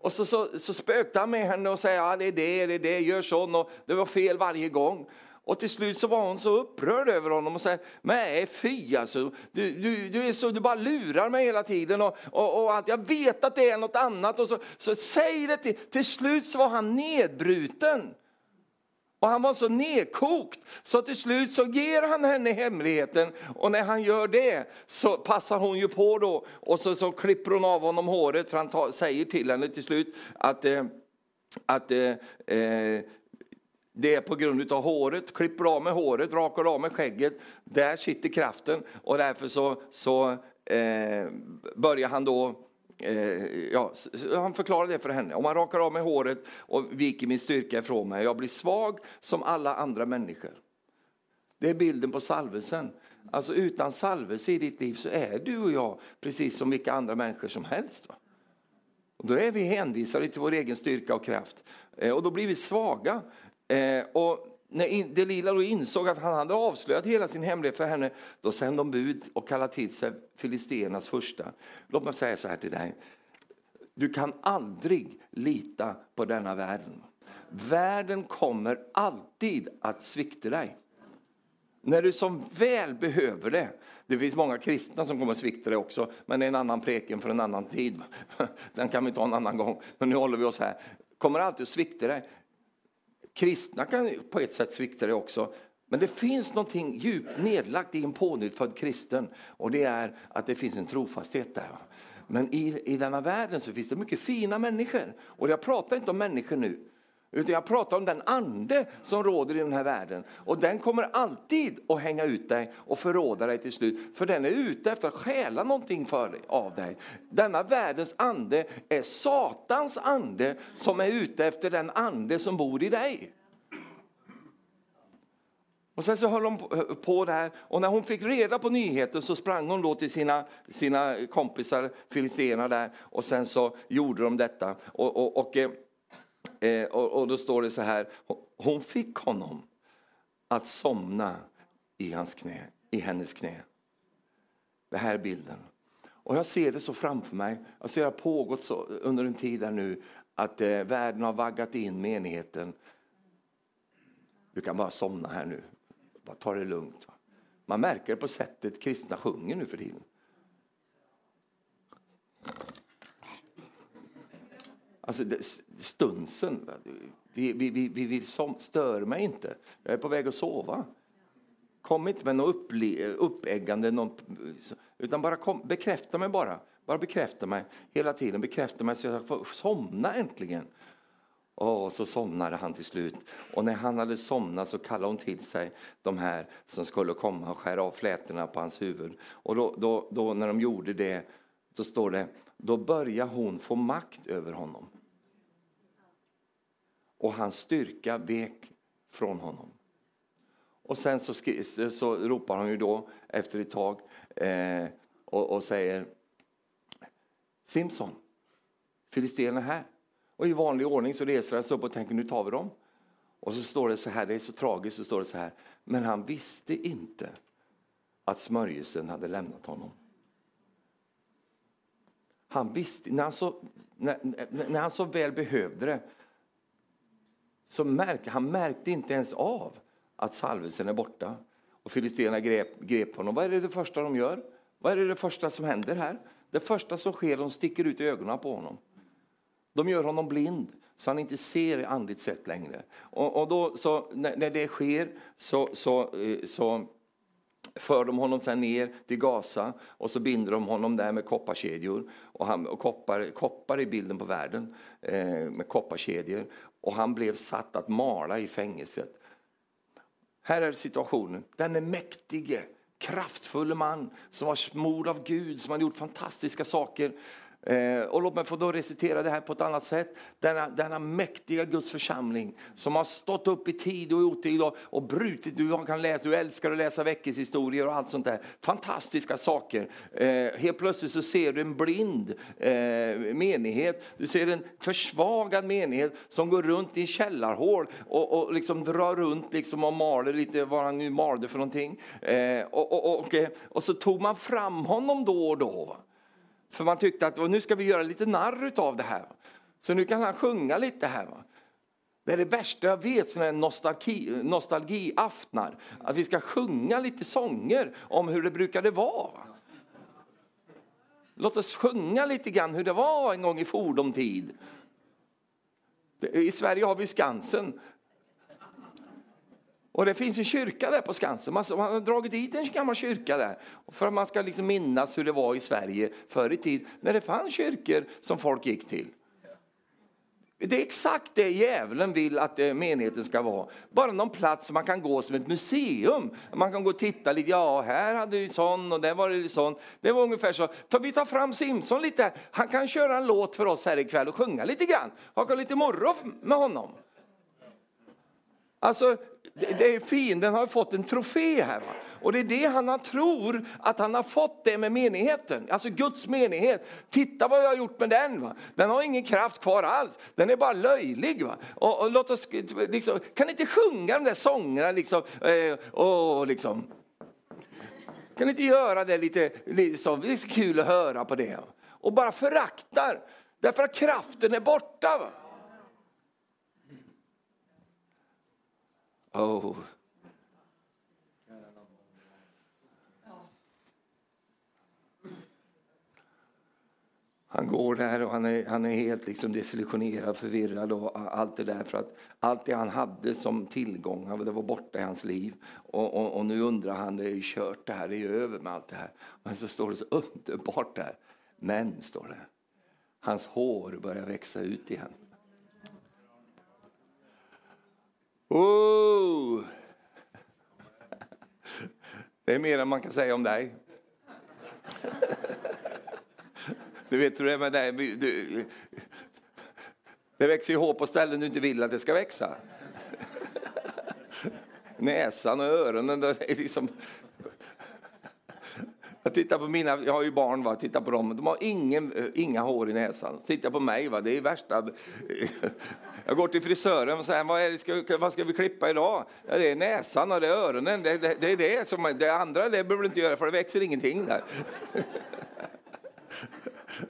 Och så, så, så spökte han med henne och sa, ja det är det, det är det, gör så. Och det var fel varje gång. Och till slut så var hon så upprörd över honom och sa, nej fy alltså, du, du, du, är så, du bara lurar mig hela tiden och, och, och att jag vet att det är något annat. Och så, så säg det till, till slut så var han nedbruten. Och han var så nedkokt så till slut så ger han henne hemligheten. Och när han gör det så passar hon ju på då och så, så klipper hon av honom håret för han tar, säger till henne till slut att, eh, att eh, eh det är på grund av håret, klipper av med håret, rakar av med skägget, där sitter kraften. Och därför så, så eh, börjar han då Eh, ja, han förklarar det för henne. Om man rakar av mig håret och viker min styrka ifrån mig, jag blir svag som alla andra människor. Det är bilden på salvelsen. Alltså utan salvelse i ditt liv så är du och jag precis som vilka andra människor som helst. Va? Och då är vi hänvisade till vår egen styrka och kraft. Eh, och då blir vi svaga. Eh, och när Delila då insåg att han hade avslöjat hela sin hemlighet för henne, då sände de bud och kallade till sig filisternas första. Låt mig säga så här till dig. Du kan aldrig lita på denna världen. Världen kommer alltid att svikta dig. När du som väl behöver det. Det finns många kristna som kommer att svikta dig också, men det är en annan preken för en annan tid. <laughs> Den kan vi ta en annan gång, men nu håller vi oss här. Kommer alltid att svikta dig. Kristna kan på ett sätt svikta det också. Men det finns någonting djupt nedlagt i en pånyttfödd kristen och det är att det finns en trofasthet där. Men i, i denna världen så finns det mycket fina människor. Och jag pratar inte om människor nu. Utan jag pratar om den ande som råder i den här världen. Och den kommer alltid att hänga ut dig och förråda dig till slut. För den är ute efter att stjäla någonting för dig, av dig. Denna världens ande är Satans ande som är ute efter den ande som bor i dig. Och sen så höll hon på där och när hon fick reda på nyheten så sprang hon då till sina, sina kompisar, filisterna där och sen så gjorde de detta. och, och, och eh, eh, och, och, då står det så här, hon fick honom att somna i, hans knä, i hennes knä. Det här är bilden. Och jag ser det så framför mig, alltså, jag ser det har pågått så under en tid här nu, att eh, världen har vaggat in menigheten. Du kan bara somna här nu, bara ta det lugnt. Va? Man märker det på sättet kristna sjunger nu för tiden. Alltså stunsen. Vi, vi, vi, vi vill som, stör mig inte. Jag är på väg att sova. Kom inte med något uppeggande, Någon, utan bara kom, bekräfta mig bara. Bara bekräfta mig hela tiden. Bekräfta mig så jag får somna äntligen. Och så somnade han till slut. Och när han hade somnat så kallade hon till sig de här som skulle komma och skära av flätorna på hans huvud. Och då, då, då när de gjorde det, då står det, då börjar hon få makt över honom och hans styrka vek från honom. Och sen så, så ropar han ju då efter ett tag eh, och, och, säger Simson, filisterna är här. Och i vanlig ordning så reser han sig upp och tänker nu tar vi dem. Och så står det så här, det är så tragiskt, så står det så här. Men han visste inte att smörjelsen hade lämnat honom. Han visste, när han så, när, när han så väl behövde det så märkte han märkte inte ens av att salvelsen är borta. Och filisterna grep, grep honom. Vad är det, det första de gör? Vad är det, det första som händer här? Det första som sker, de sticker ut ögonen på honom. De gör honom blind så han inte ser andligt sett längre. Och, och då, så, när, när, det sker så, så, eh, så för de honom sen ner till Gaza och så binder de honom där med kopparkedjor. Och, han, och koppar, koppar i bilden på världen eh, med kopparkedjor. Och han blev satt att mala i fängelset. Här är situationen. Den är mäktige, kraftfulle man som var smord av Gud, som har gjort fantastiska saker. Eh, och låt mig få då recitera det här på ett annat sätt. Denna, denna mäktiga Guds församling som har stått upp i tid och otid och, och brutit. Du, kan läsa, du älskar att läsa veckeshistorier och allt sånt där. Fantastiska saker. Eh, helt plötsligt så ser du en blind eh, menighet. Du ser en försvagad menighet som går runt i en källarhål och, och liksom drar runt liksom och maler lite vad han nu malde för någonting. Eh, och, och, och, och, så tog man fram honom då och då. För man tyckte att nu ska vi göra lite narr av det här. Så nu kan han sjunga lite här. Va? Det är det värsta jag vet, sådana här nostalgi, nostalgiaftnar. Att vi ska sjunga lite sånger om hur det brukade vara. Låt oss sjunga lite grann hur det var en gång i fordomtid. I Sverige har vi Skansen. Och det finns en kyrka där på Skansen. Man, har dragit dit en gammal kyrka där. För att man ska liksom minnas hur det var i Sverige förr i tid. När det fanns kyrkor som folk gick till. Det är exakt det djävulen vill att eh, menigheten ska vara. Bara någon plats man kan gå som ett museum. Man kan gå och titta lite. Ja, här hade vi sån och där var det sån. Det var ungefär så. Vi tar fram Simson lite. Han kan köra en låt för oss här ikväll och sjunga lite grann. Haka lite morgon med honom. Alltså, det är fienden har fått en trofé här. Va? Och det är det han tror att han har fått det med menigheten, alltså Guds menighet. Titta vad jag har gjort med den. Va? Den har ingen kraft kvar alls, den är bara löjlig. Va? Och, och låt oss, liksom, kan ni inte sjunga de där sångerna liksom, eh, och liksom. Kan ni inte göra det lite, liksom, det är så kul att höra på det. Och bara föraktar, därför att kraften är borta. Va? Oh. Han går där och han är, han är helt liksom desillusionerad, förvirrad och allt det där. För att allt det han hade som tillgångar det var borta i hans liv. Och, och, och, nu undrar han, det är ju kört, det här det är ju över med allt det här. Men så står det så underbart där. Men, står det, hans hår börjar växa ut igen. Oh! Det är mer än man kan säga om dig. Du vet hur det är med dig. Du, det växer ju hår på ställen du inte vill att det ska växa. Näsan och öronen, det är liksom jag tittar på mina, jag har ju barn, va? tittar på dem. De har ingen, inga hår i näsan. Titta på mig, va? det är värsta. Jag går till frisören och säger, vad, är det, ska, vad ska vi klippa idag? Ja, det är näsan och det är öronen. Det, det, det är det som, det andra det behöver du inte göra för det växer ingenting där.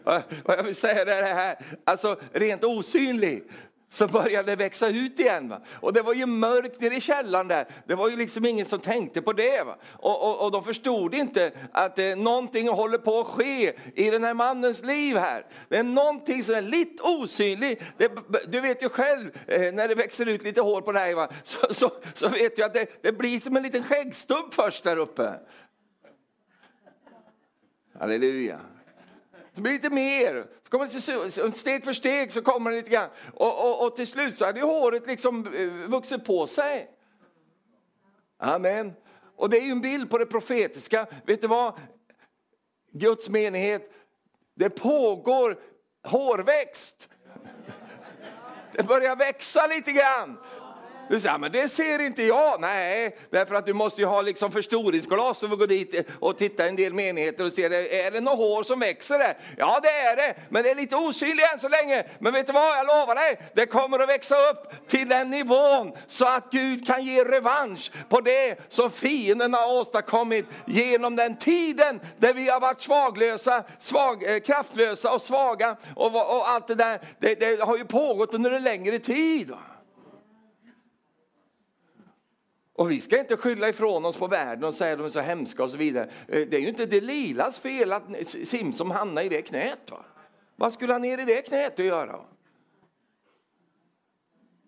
<laughs> Vad jag vill säga är det här, alltså rent osynlig så började det växa ut igen. Va? Och det var ju mörkt nere i källaren där. Det var ju liksom ingen som tänkte på det. Va? Och, och, och de förstod inte att eh, någonting håller på att ske i den här mannens liv här. Det är någonting som är lite osynligt. Det, du vet ju själv eh, när det växer ut lite hår på dig, va? Så, så, så vet du att det, det blir som en liten skäggstubb först där uppe. Halleluja. Det blir lite mer. Så kommer det, steg för steg så kommer det lite grann. Och, och, och till slut så hade håret liksom eh, vuxit på sig. Amen. Och det är ju en bild på det profetiska. Vet du vad? Guds menighet, det pågår hårväxt. Det börjar växa lite grann. Du säger, men det ser inte jag. Nej, därför att du måste ju ha liksom förstoringsglas och gå dit och titta en del menigheter och se, är det något hår som växer där? Ja, det är det, men det är lite osynligt än så länge. Men vet du vad, jag lovar dig, det kommer att växa upp till den nivån så att Gud kan ge revansch på det som fienden har åstadkommit genom den tiden där vi har varit svaglösa, svag, eh, kraftlösa och svaga och, och allt det där. Det, det, har ju pågått under en längre tid. Va? Och vi ska inte skylla ifrån oss på världen och säga att de är så hemska och så vidare. Eh, det är ju inte Delilas fel att Simson hamnade i det knät. Va? Vad skulle han ner i det knät att göra?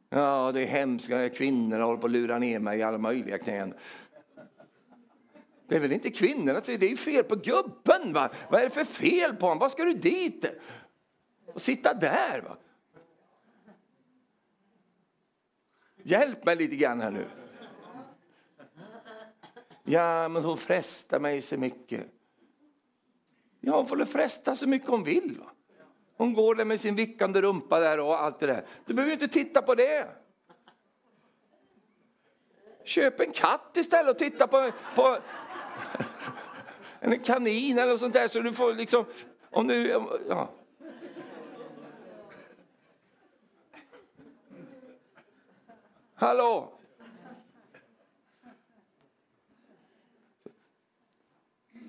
Ja, det är hemskt. Kvinnorna håller på att lura ner mig i alla möjliga knän. Det är väl inte kvinnorna, det är fel på gubben. Va? Vad är det för fel på honom? Vad ska du dit? Och sitta där? Va? Hjälp mig lite grann här nu. Ja, men hon frestar mig så mycket. Ja, hon får fresta så mycket hon vill. Va? Hon går där med sin vickande rumpa där och allt det där. Du behöver inte titta på det. Köp en katt istället och titta på, på <laughs> en kanin eller sånt där så du får liksom, om du, ja. Hallå?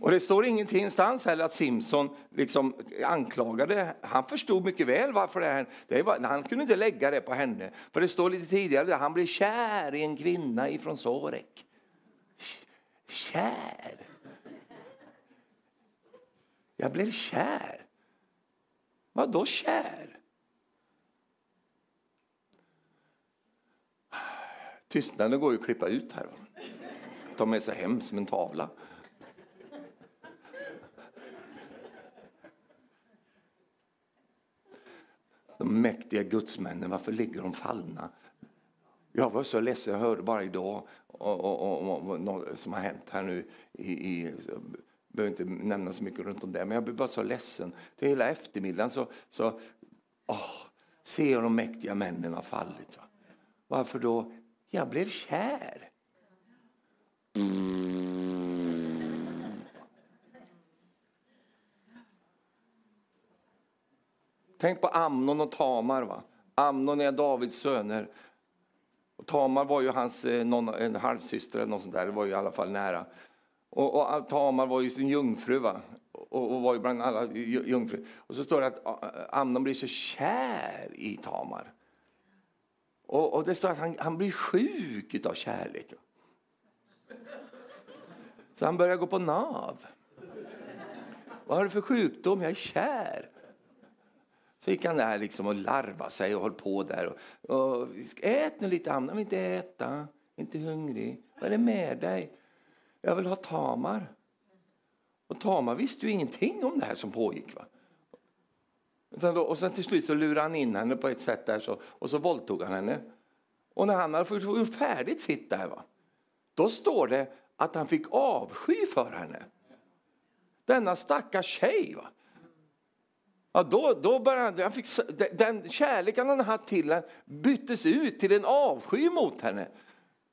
Och det står ingenting ingenstans heller att Simson liksom anklagade. Han förstod mycket väl varför det här, det var, han kunde inte lägga det på henne. För det står lite tidigare att han blev kär i en kvinna ifrån Sorek. Kär? Jag blev kär. Vad då kär? Tystnaden går ju att klippa ut här. De är så hemskt som en tavla. De mäktiga gudsmännen, varför ligger de fallna? Jag var så ledsen, jag hörde bara idag om något som har hänt här nu. I, i, jag behöver inte nämna så mycket runt om det, men jag blev bara så ledsen. Till hela eftermiddagen så, så åh, ser jag de mäktiga männen har fallit. Va? Varför då? Jag blev kär. Tänk på Amnon och Tamar. Va? Amnon är Davids söner. Och Tamar var ju hans eh, någon, en halvsyster eller något sånt där. Det var ju i alla fall nära. Och, och Tamar var ju sin jungfru. Va? Och, och var ju bland alla jungfrur. Och så står det att eh, Amnon blir så kär i Tamar. Och, och det står att han, han blir sjuk av kärlek. Så han börjar gå på nav. Vad har du för sjukdom? Jag är kär. Så gick han där liksom och larvade sig och höll på där. Och, och, ät nu lite Anna, vill inte äta, inte hungrig. Vad är det med dig? Jag vill ha Tamar. Och Tamar visste ju ingenting om det här som pågick. Va? Och sen till slut så lurade han in henne på ett sätt där så, och så våldtog han henne. Och när han hade gjort färdigt sitt där, va? då står det att han fick avsky för henne. Denna stackars tjej. Va? Ja, då, då började han, fick, den kärleken han hade till henne byttes ut till en avsky mot henne.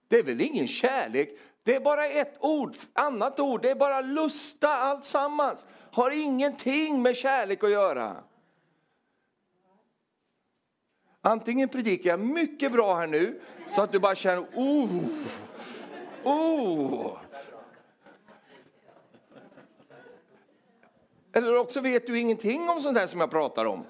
Det är väl ingen kärlek, det är bara ett ord, annat ord, det är bara lusta alltsammans. Har ingenting med kärlek att göra. Antingen predikar jag mycket bra här nu så att du bara känner oh, oh. Eller också vet du ingenting om sånt här som jag pratar om.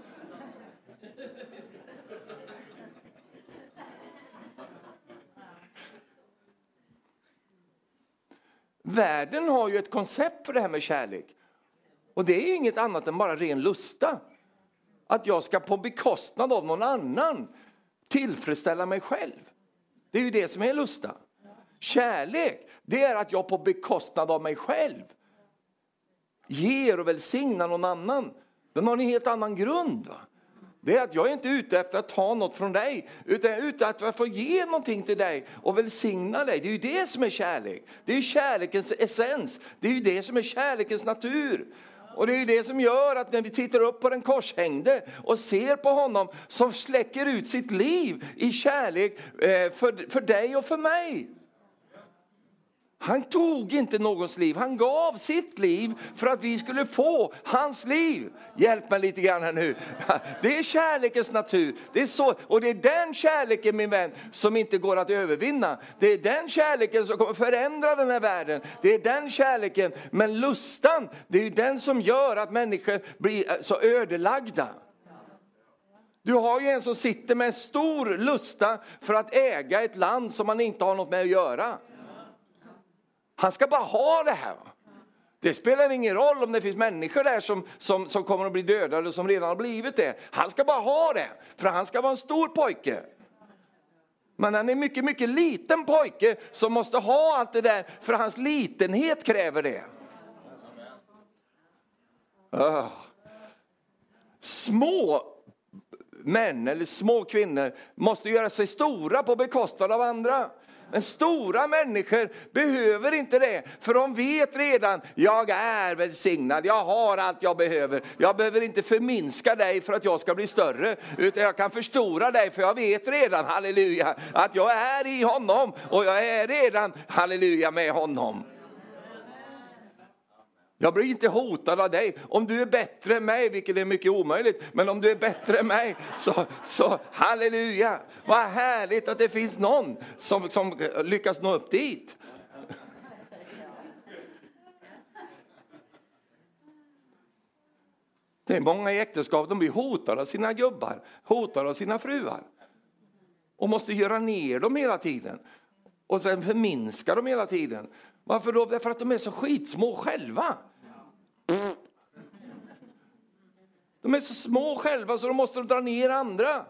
Världen har ju ett koncept för det här med kärlek. Och det är ju inget annat än bara ren lusta. Att jag ska på bekostnad av någon annan tillfredsställa mig själv. Det är ju det som är lusta. Kärlek, det är att jag på bekostnad av mig själv ger och välsignar någon annan. Den har en helt annan grund. Va? Det är att jag är inte ute efter att ta något från dig, utan jag är ute efter att få ge någonting till dig och välsigna dig. Det är ju det som är kärlek. Det är kärlekens essens. Det är ju det som är kärlekens natur. Och det är ju det som gör att när vi tittar upp på den korshängde och ser på honom som släcker ut sitt liv i kärlek eh, för, för dig och för mig. Han tog inte någons liv, han gav sitt liv för att vi skulle få hans liv. Hjälp mig lite grann här nu. <laughs> Det är kärlekens natur. Det är så, och det är den kärleken min vän som inte går att övervinna. Det är den kärleken som kommer förändra den här världen. Det är den kärleken, men lustan, det är den som gör att människor blir eh, så ödelagda. Du har ju en som sitter med en stor lusta för att äga ett land som man inte har något med att göra. Han ska bara ha det här. Det spelar ingen roll om det finns människor där som, som, som kommer att bli dödade och som redan har blivit det. Han ska bara ha det, för han ska vara en stor pojke. Men han är en mycket, mycket liten pojke som måste ha allt det där, för hans litenhet kräver det. Oh. Små män eller små kvinnor måste göra sig stora på bekostnad av andra. Men stora människor behöver inte det, för de vet redan, jag är välsignad, jag har allt jag behöver. Jag behöver inte förminska dig för att jag ska bli större, utan jag kan förstora dig för jag vet redan, halleluja, att jag är i honom och jag är redan, halleluja, med honom. Jag blir inte hotad av dig. Om du är bättre än mig, vilket är mycket omöjligt, men om du är bättre än mig, så, så halleluja. Vad härligt att det finns någon som, som lyckas nå upp dit. Det är många i äktenskap som blir hotade av sina gubbar, hotade av sina fruar. Och måste göra ner dem hela tiden. Och sen förminska dem hela tiden. Varför då? Därför att de är så skitsmå själva. De är så små själva så de måste dra ner andra.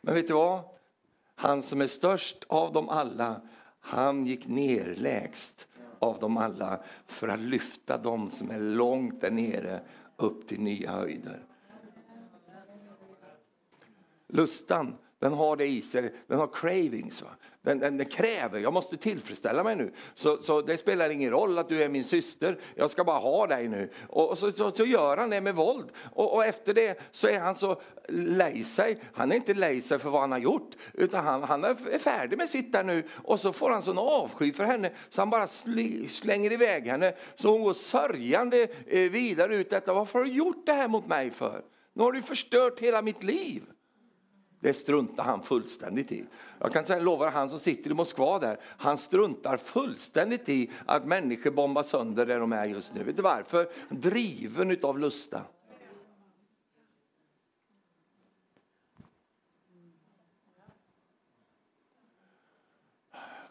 Men vet du vad? Han som är störst av dem alla, han gick ner lägst av dem alla för att lyfta dem som är långt där nere upp till nya höjder. Lustan, den har det i sig, den har cravings. Va? Den, den, den, kräver, jag måste tillfredsställa mig nu. Så, så det spelar ingen roll att du är min syster, jag ska bara ha dig nu. Och, så, så, så, gör han det med våld. Och, och, efter det så är han så lej sig. Han är inte lej sig för vad han har gjort, utan han, han är färdig med sitt där nu. Och så får han sån avsky för henne så han bara sli, slänger iväg henne. Så hon går sörjande eh, vidare ut detta. Varför har du gjort det här mot mig för? Nu har du förstört hela mitt liv. Det struntar han fullständigt i. Jag kan säga, lova han som sitter i Moskva där, han struntar fullständigt i att människor bombar sönder där de är just nu. Vet du varför? Driven utav lusta.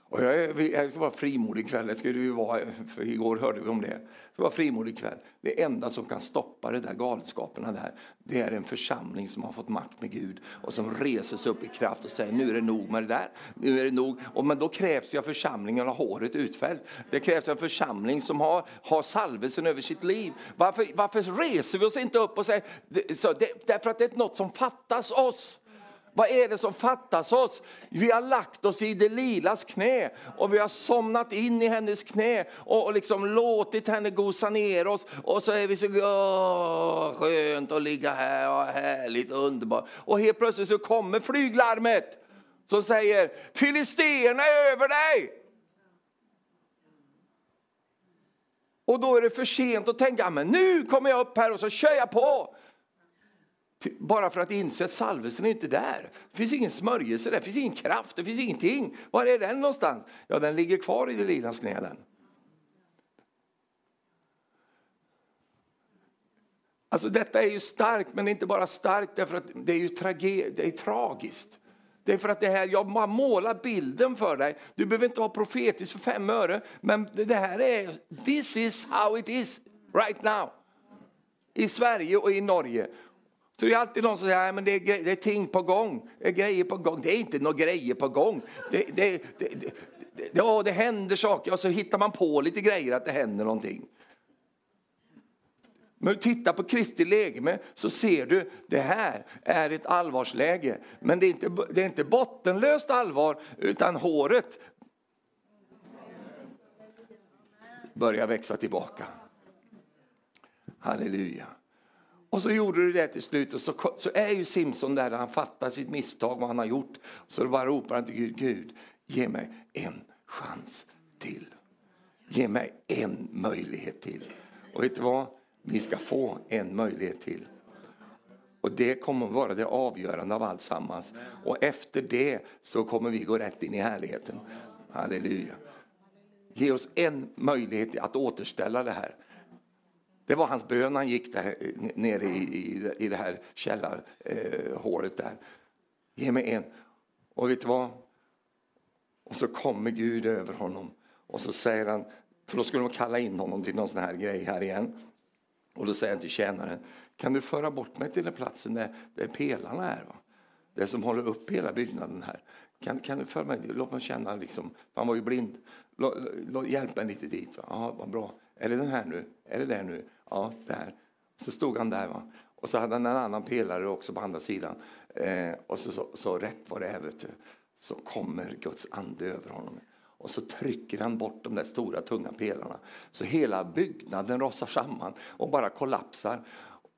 Och jag, är, jag ska vara frimodig ikväll, det skulle vi vara, för igår hörde vi om det. Jag ska vara frimodig kväll. Det enda som kan stoppa de där galenskaperna där, det är en församling som har fått makt med Gud och som reser sig upp i kraft och säger nu är det nog med det där. Nu är det nog. Och, men då krävs ju att församlingen har håret utfällt. Det krävs en församling som har, har salvelsen över sitt liv. Varför, varför reser vi oss inte upp och säger, det, så, det, därför att det är något som fattas oss. Vad är det som fattas oss? Vi har lagt oss i Delilas knä och vi har somnat in i hennes knä och liksom låtit henne gosa ner oss. Och så är vi så åh, skönt att ligga här, och härligt underbart. Och helt plötsligt så kommer flyglarmet som säger Filisterna är över dig. Och då är det för sent att tänka, men nu kommer jag upp här och så kör jag på. Bara för att inse att salvelsen är inte där. Det finns ingen smörjelse där, det finns ingen kraft, det finns ingenting. Var är den någonstans? Ja, den ligger kvar i det linas knä den. Alltså detta är ju starkt, men inte bara starkt därför att det är ju trage det är tragiskt. Det är för att det här, jag målar bilden för dig. Du behöver inte vara profetisk för fem öre, men det här är, this is how it is right now. I Sverige och i Norge. Så det är alltid någon som säger att det, är, det är ting på gång, det är grejer på gång. Det är inte några grejer på gång. Det, det, det, det, ja, det händer saker och så hittar man på lite grejer att det händer någonting. Men titta på Kristi läge så ser du det här är ett allvarsläge. Men det är inte, det är inte bottenlöst allvar utan håret börjar växa tillbaka. Halleluja. Och så gjorde du det till slut och så, så är ju Simson där, han fattar sitt misstag, vad han har gjort. Så bara ropar han till Gud, Gud, ge mig en chans till. Ge mig en möjlighet till. Och vet du vad? Vi ska få en möjlighet till. Och det kommer att vara det avgörande av allt sammans. Och efter det så kommer vi gå rätt in i härligheten. Halleluja. Ge oss en möjlighet att återställa det här. Det var hans bön han gick där eh, nere i, i, i det här källarhålet eh, där. Ge mig en. Och vet du vad? Och så kommer Gud över honom Och så säger han, för då skulle de kalla in honom till någon sån här grej här igen. Och då säger han till tjänaren, kan du föra bort mig till den platsen där, där pelarna är? Va? Det som håller upp hela byggnaden här. Kan, kan du föra mig, låt mig känna, liksom, han var ju blind. Lå, lå, hjälp mig lite dit. Va? Ja, vad bra. Är det den här nu? Är det där nu? Ja, där. Så stod han där. Va? Och så hade han en annan pelare också på andra sidan. Eh, och så, så, så rätt vad det är, vet du, så kommer Guds ande över honom. Och så trycker han bort de där stora tunga pelarna. Så hela byggnaden rasar samman och bara kollapsar.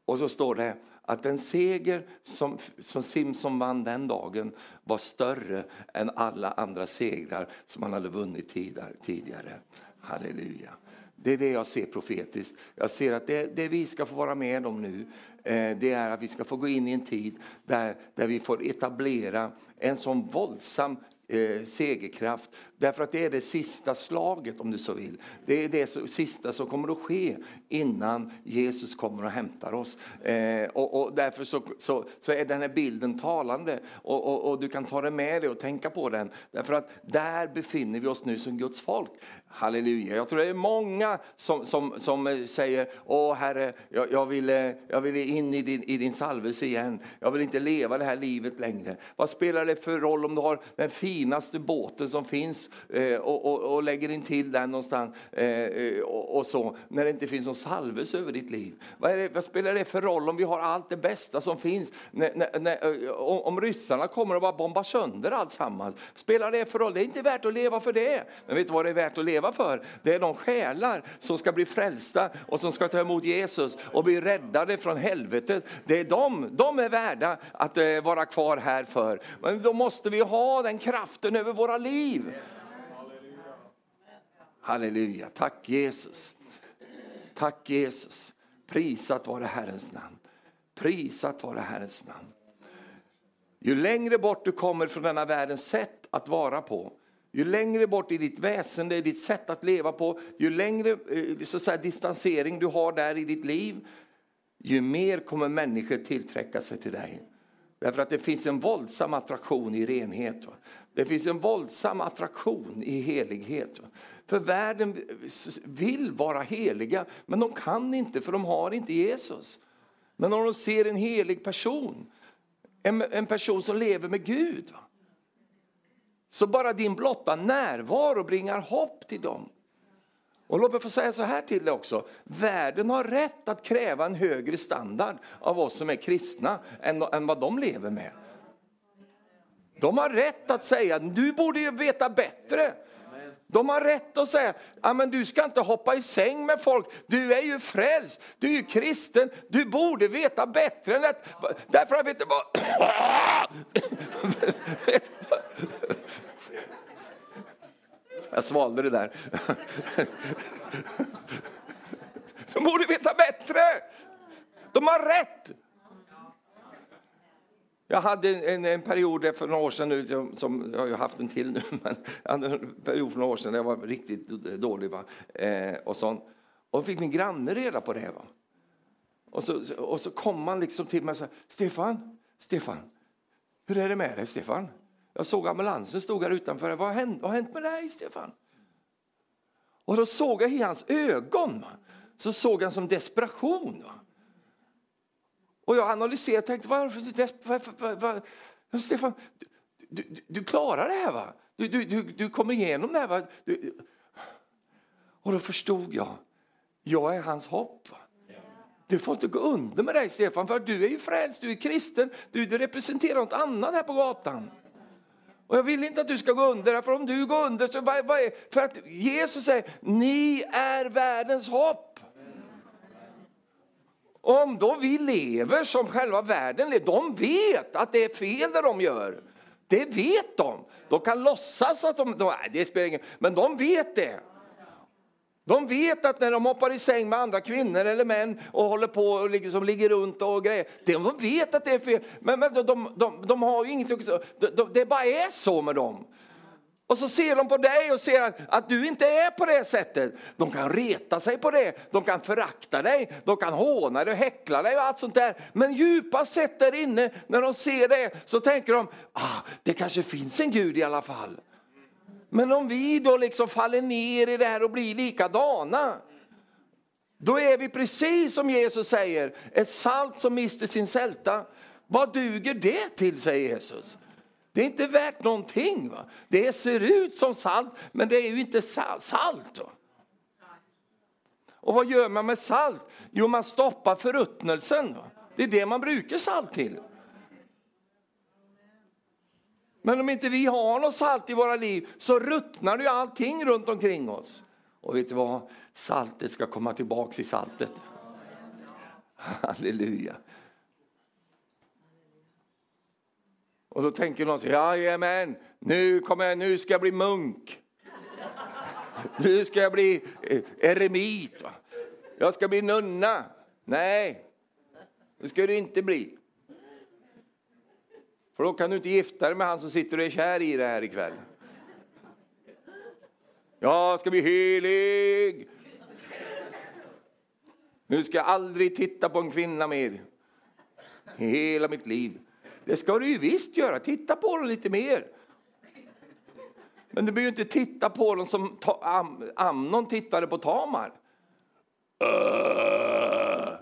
Och så står det att den seger som, som Simson vann den dagen var större än alla andra segrar som han hade vunnit tidigare. Halleluja. Det är det jag ser profetiskt. Jag ser att det, det vi ska få vara med om nu eh, det är att vi ska få gå in i en tid där, där vi får etablera en sån våldsam eh, segerkraft. Därför att det är det sista slaget om du så vill. Det är det sista som kommer att ske innan Jesus kommer och hämtar oss. Eh, och, och, därför så, så, så, är den här bilden talande och, och, och, du kan ta den med dig och tänka på den. Därför att där befinner vi oss nu som Guds folk. Halleluja. Jag tror det är många som, som, som eh, säger, åh Herre, jag, jag, vill, eh, jag vill in i din, i din salvelse igen. Jag vill inte leva det här livet längre. Vad spelar det för roll om du har den finaste båten som finns Eh, och, och, och, lägger in till den någonstans eh, eh, och, och, så, när det inte finns någon salvelse över ditt liv? Vad, det, vad, spelar det för roll om vi har allt det bästa som finns? När, när, när, om, om ryssarna kommer och bara bombar sönder alltsammans, spelar det för roll? Det är inte värt att leva för det. Men vet du vad det är värt att leva för. Det är de själar som ska bli frälsta och som ska ta emot Jesus och bli räddade från helvetet. Det är de, de är värda att vara kvar här för. Men då måste vi ha den kraften över våra liv. Halleluja, tack Jesus. Tack Jesus. Prisat vare Herrens namn. Prisat vare Herrens namn. Ju längre bort du kommer från denna världens sätt att vara på, ju längre bort i ditt väsen, i ditt sätt att leva på, ju längre eh, så att säga, distansering du har där i ditt liv, ju mer kommer människor tillträcka sig till dig. Därför att det finns en våldsam attraktion i renhet. Va? Det finns en våldsam attraktion i helighet. Va? För världen vill vara heliga, men de kan inte för de har inte Jesus. Men om de ser en helig person, en, en person som lever med Gud, va? Så bara din blotta närvaro bringar hopp till dem. Och låt mig få säga så här till dig också. Världen har rätt att kräva en högre standard av oss som är kristna än, än vad de lever med. De har rätt att säga, du borde ju veta bättre. De har rätt att säga, att men du ska inte hoppa i säng med folk, du är ju frälst, du är ju kristen, du borde veta bättre än att... Därför att, vet du vad? <laughs> Jag svalde det där. <laughs> De borde veta bättre. De har rätt. Jag hade en, en period för några år sedan nu, som, som jag har haft en till nu, <laughs> men jag hade en period för några år sedan där jag var riktigt dålig. Va? Eh, och, sånt. och fick min granne reda på det. Va? Och, så, och så kom han liksom till mig och sa, Stefan, Stefan, hur är det med dig Stefan? Jag såg ambulansen stod här utanför. Vad har hänt, vad har hänt med dig Stefan? Och då såg jag i hans ögon, så såg han som desperation. Va? Och jag analyserade och tänkte, varför, varför, varför, varför Stefan, du, du, du, klarar det här va? Du, du, du, du kommer igenom det här va? Du, och då förstod jag, jag är hans hopp. Va? Du får inte gå under med dig Stefan, för du är ju frälst, du är kristen, du, du representerar något annat här på gatan. Och jag vill inte att du ska gå under, för om du går under så vad, vad är, för att Jesus säger, ni är världens hopp. Om då vi lever som själva världen lever, de vet att det är fel det de gör. Det vet de. De kan låtsas att de, de nej, det spelar ingen men de vet det. De vet att när de hoppar i säng med andra kvinnor eller män och håller på och liksom ligger runt och grejer, de vet att det är fel. Men, men de, de, de, de har ju ingenting, de, det bara är så med dem. Och så ser de på dig och ser att, att, du inte är på det sättet. De kan reta sig på det, de kan förakta dig, de kan håna dig och häckla dig och allt sånt där. Men djupast sett där inne, när de ser det, så tänker de, ah, det kanske finns en Gud i alla fall. Men om vi då liksom faller ner i det här och blir likadana, då är vi precis som Jesus säger, ett salt som mister sin sälta. Vad duger det till, säger Jesus. Det är inte värt någonting. Va? Det ser ut som salt, men det är ju inte salt. Va? Och vad gör man med salt? Jo, man stoppar förruttnelsen. Va? Det är det man brukar salt till. Men om inte vi har något salt i våra liv så ruttnar ju allting runt omkring oss. Och vet du vad? Saltet ska komma tillbaks i saltet. Halleluja. Och då tänker någon, jajamän, nu, kommer jag, nu ska jag bli munk. Nu ska jag bli eh, eremit. Jag ska bli nunna. Nej, det ska du inte bli. För då kan du inte gifta dig med han som sitter och är kär i dig här ikväll. Jag ska bli helig. Nu ska jag aldrig titta på en kvinna mer. I hela mitt liv. Det ska du ju visst göra. Titta på dem lite mer. Men du behöver inte titta på dem som Amnon tittade på Tamar. Äh.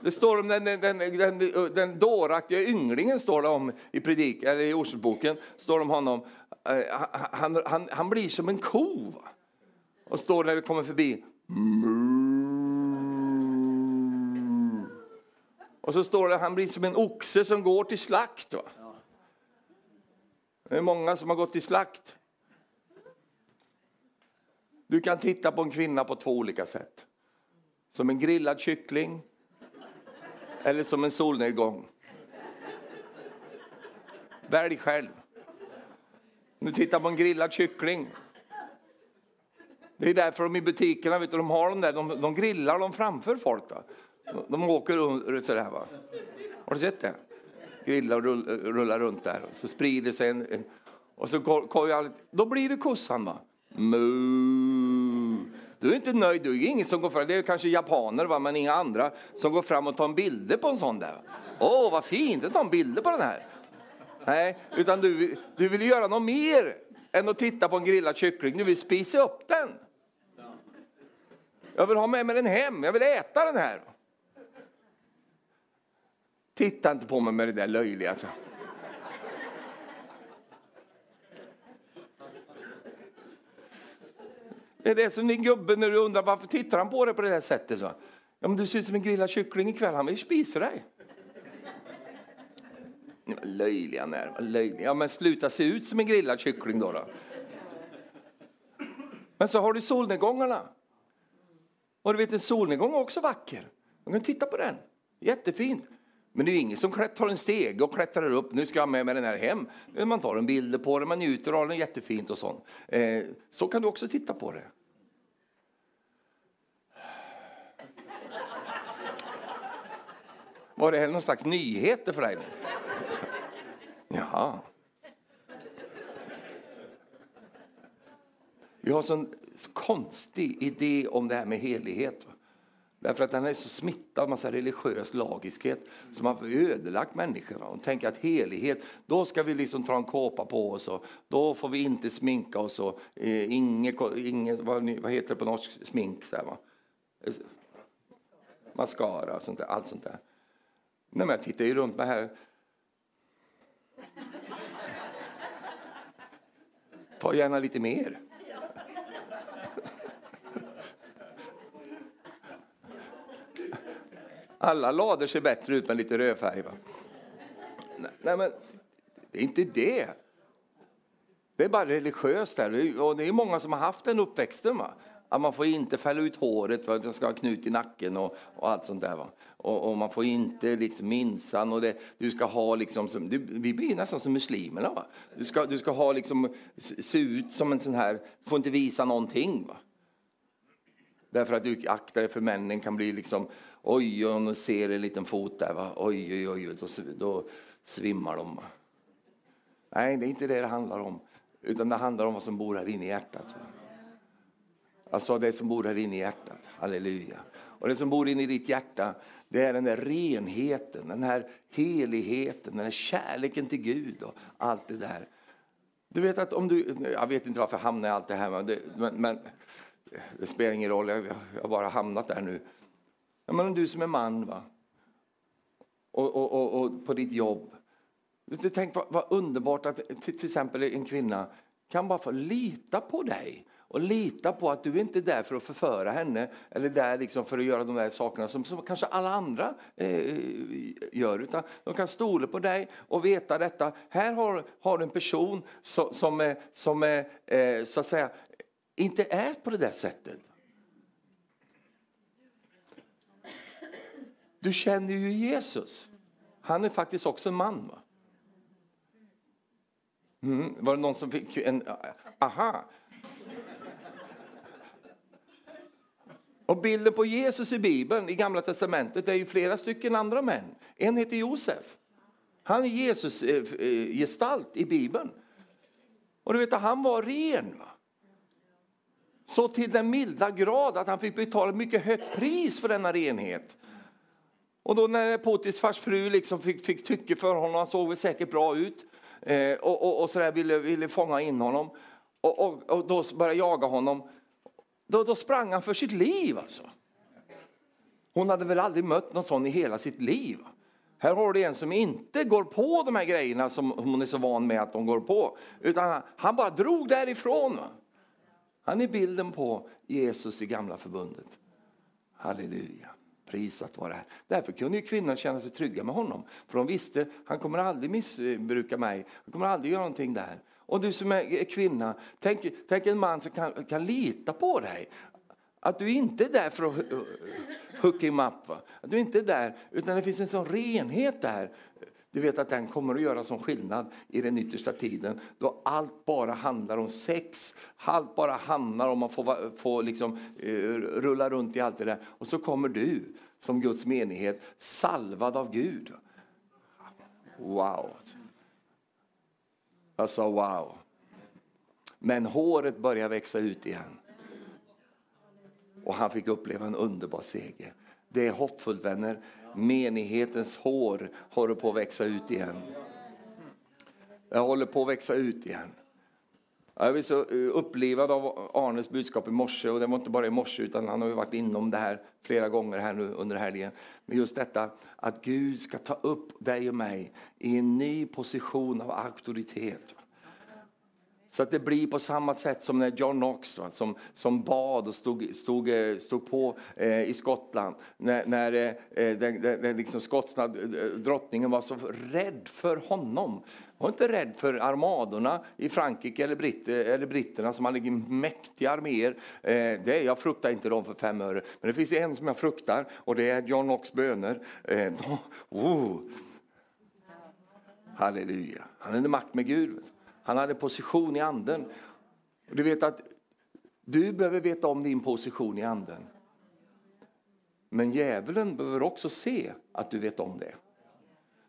Det står om den, den, den, den, den dåraktiga ynglingen står det om i, predik, eller i Ordspråksboken. Står om honom. Äh, han, han, han blir som en ko. Va? Och står när vi kommer förbi. Och så står det han blir som en oxe som går till slakt. Va? Det är många som har gått till slakt. Du kan titta på en kvinna på två olika sätt. Som en grillad kyckling eller som en solnedgång. Välj själv. Nu tittar på en grillad kyckling. Det är därför de i butikerna vet du, de har de där, de, de grillar dem framför folk. Va? De, åker runt sådär. Va? Har du sett det? Grillar och rullar runt där. Så sprider sig en, en och så går, går, då blir det kossan. Va? Mu. Du är inte nöjd, du är ingen som går fram, det är kanske japaner va, men inga andra som går fram och tar bilder på en sån där. Åh, oh, vad fint, att ta en bilder på den här. Nej, utan du, du vill göra något mer än att titta på en grillad kyckling. Du vill spisa upp den. Jag vill ha med mig den hem, jag vill äta den här. Titta inte på mig med det där löjliga. Alltså. Det är det som din gubbe när du undrar varför tittar han på dig på det där sättet. Så. Ja, men du ser ut som en grillad kyckling ikväll, han vill spisa dig. Löjliga nerver, löjliga. Ja, men sluta se ut som en grillad kyckling då. då. Men så har du solnedgångarna. Och du vet en solnedgång är också vacker. Man kan titta på den. Jättefint. Men det är ingen som tar en steg och klättrar upp. Nu ska jag med mig den här hem. Man tar en bild på den, man njuter av den jättefint och sånt. Eh, så kan du också titta på det. Var det här någon slags nyheter för dig? Jaha. Vi har en sån konstig idé om det här med helighet. Därför att den är så smittad av massa religiös lagiskhet som har ödelagt människor. Och tänker att helighet, då ska vi liksom ta en kåpa på oss och då får vi inte sminka oss och eh, inget, inge, vad, vad, heter det på norsk, smink? Så här, va? Mascara och sånt där, allt sånt där. Nej, men jag tittar ju runt mig här. Ta gärna lite mer. Alla lader ser bättre ut med lite rödfärg. Va? Nej, men det är inte det. Det är bara religiöst. Där. Och det är många som har haft den uppväxten. Va? Att man får inte fälla ut håret för att man ska ha knut i nacken och, och allt sånt där. Va? Och, och, man får inte liksom minsann och det, du ska ha liksom, som, du, vi blir nästan som muslimerna. Va? Du ska, du ska ha liksom, se ut som en sån här, du får inte visa någonting. Va? Därför att du aktar dig för männen kan bli liksom, oj, och de ser en liten fot där, va? oj, oj, oj, då, då svimmar de. Nej, det är inte det det handlar om, utan det handlar om vad som bor här inne i hjärtat. Va? Alltså det som bor här inne i hjärtat, halleluja. Och det som bor inne i ditt hjärta, det är den där renheten, den här heligheten, den här kärleken till Gud och allt det där. Du vet att om du, jag vet inte varför jag hamnar i allt det här, men det, men, men, det spelar ingen roll, jag, jag har bara hamnat där nu. Men du som är man va? Och, och, och, och på ditt jobb. Tänk vad, vad underbart att till, till exempel en kvinna kan bara få lita på dig och lita på att du inte är där för att förföra henne eller där liksom för att göra de där sakerna som, som kanske alla andra eh, eh gör. Utan de kan stola på dig och veta detta. Här har, har du en person som, som, är, som är, eh, så att säga, inte är på det där sättet. Du känner ju Jesus. Han är faktiskt också en man. Va? Mm, var det någon som fick en... Aha! Och bilden på Jesus i Bibeln, i Gamla Testamentet, är ju flera stycken andra män. En heter Josef. Han är Jesus-gestalt eh, eh, i Bibeln. Och du vet han var ren. Va? Så till den milda grad att han fick betala ett mycket högt pris för denna renhet. Och då när Potifars fru liksom fick, fick tycke för honom, han såg väl säkert bra ut, eh, och, och, och sådär ville, ville fånga in honom, och, och, och då började jaga honom, då, då sprang han för sitt liv alltså. Hon hade väl aldrig mött någon sån i hela sitt liv. Här har du en som inte går på de här grejerna som hon är så van med att de går på. Utan han bara drog därifrån. Han är bilden på Jesus i gamla förbundet. Halleluja. Prisat vara här. Därför kunde ju kvinnan känna sig trygga med honom. För de visste, han kommer aldrig missbruka mig. Han kommer aldrig göra någonting där. Och du som är kvinna, tänk, tänk en man som kan, kan lita på dig. Att du inte är där för att hook him up. Va? Att du inte är där, utan det finns en sån renhet där. Du vet att den kommer att göra som skillnad i den yttersta tiden då allt bara handlar om sex, allt bara handlar om att få, få liksom, uh, rulla runt i allt det där. Och så kommer du som Guds menighet salvad av Gud. Wow! Jag sa wow. Men håret började växa ut igen. Och han fick uppleva en underbar seger. Det är hoppfullt vänner. Menighetens hår håller på att växa ut igen. Jag håller på att växa ut igen. Jag blev så eh, upplivad av Arnes budskap i morse och det var inte bara i morse utan han har varit inom det här flera gånger här nu under helgen. Men just detta att Gud ska ta upp dig och mig i en ny position av auktoritet. Så att det blir på samma sätt som när John Knox va, som, som bad och stod, stod, eh, stod på eh, i Skottland. När, när eh, eh den, den, liksom skotska eh, drottningen var så rädd för honom. Var inte rädd för armadorna i Frankrike eller, britt, eller britterna som hade liksom mäktiga arméer. Eh, det, jag fruktar inte dem för fem öre. Men det finns en som jag fruktar och det är John Knox böner. Eh, oh. Halleluja. Han är makt med Gud. Han hade position i anden. Du vet att du behöver veta om din position i anden. Men djävulen behöver också se att du vet om det.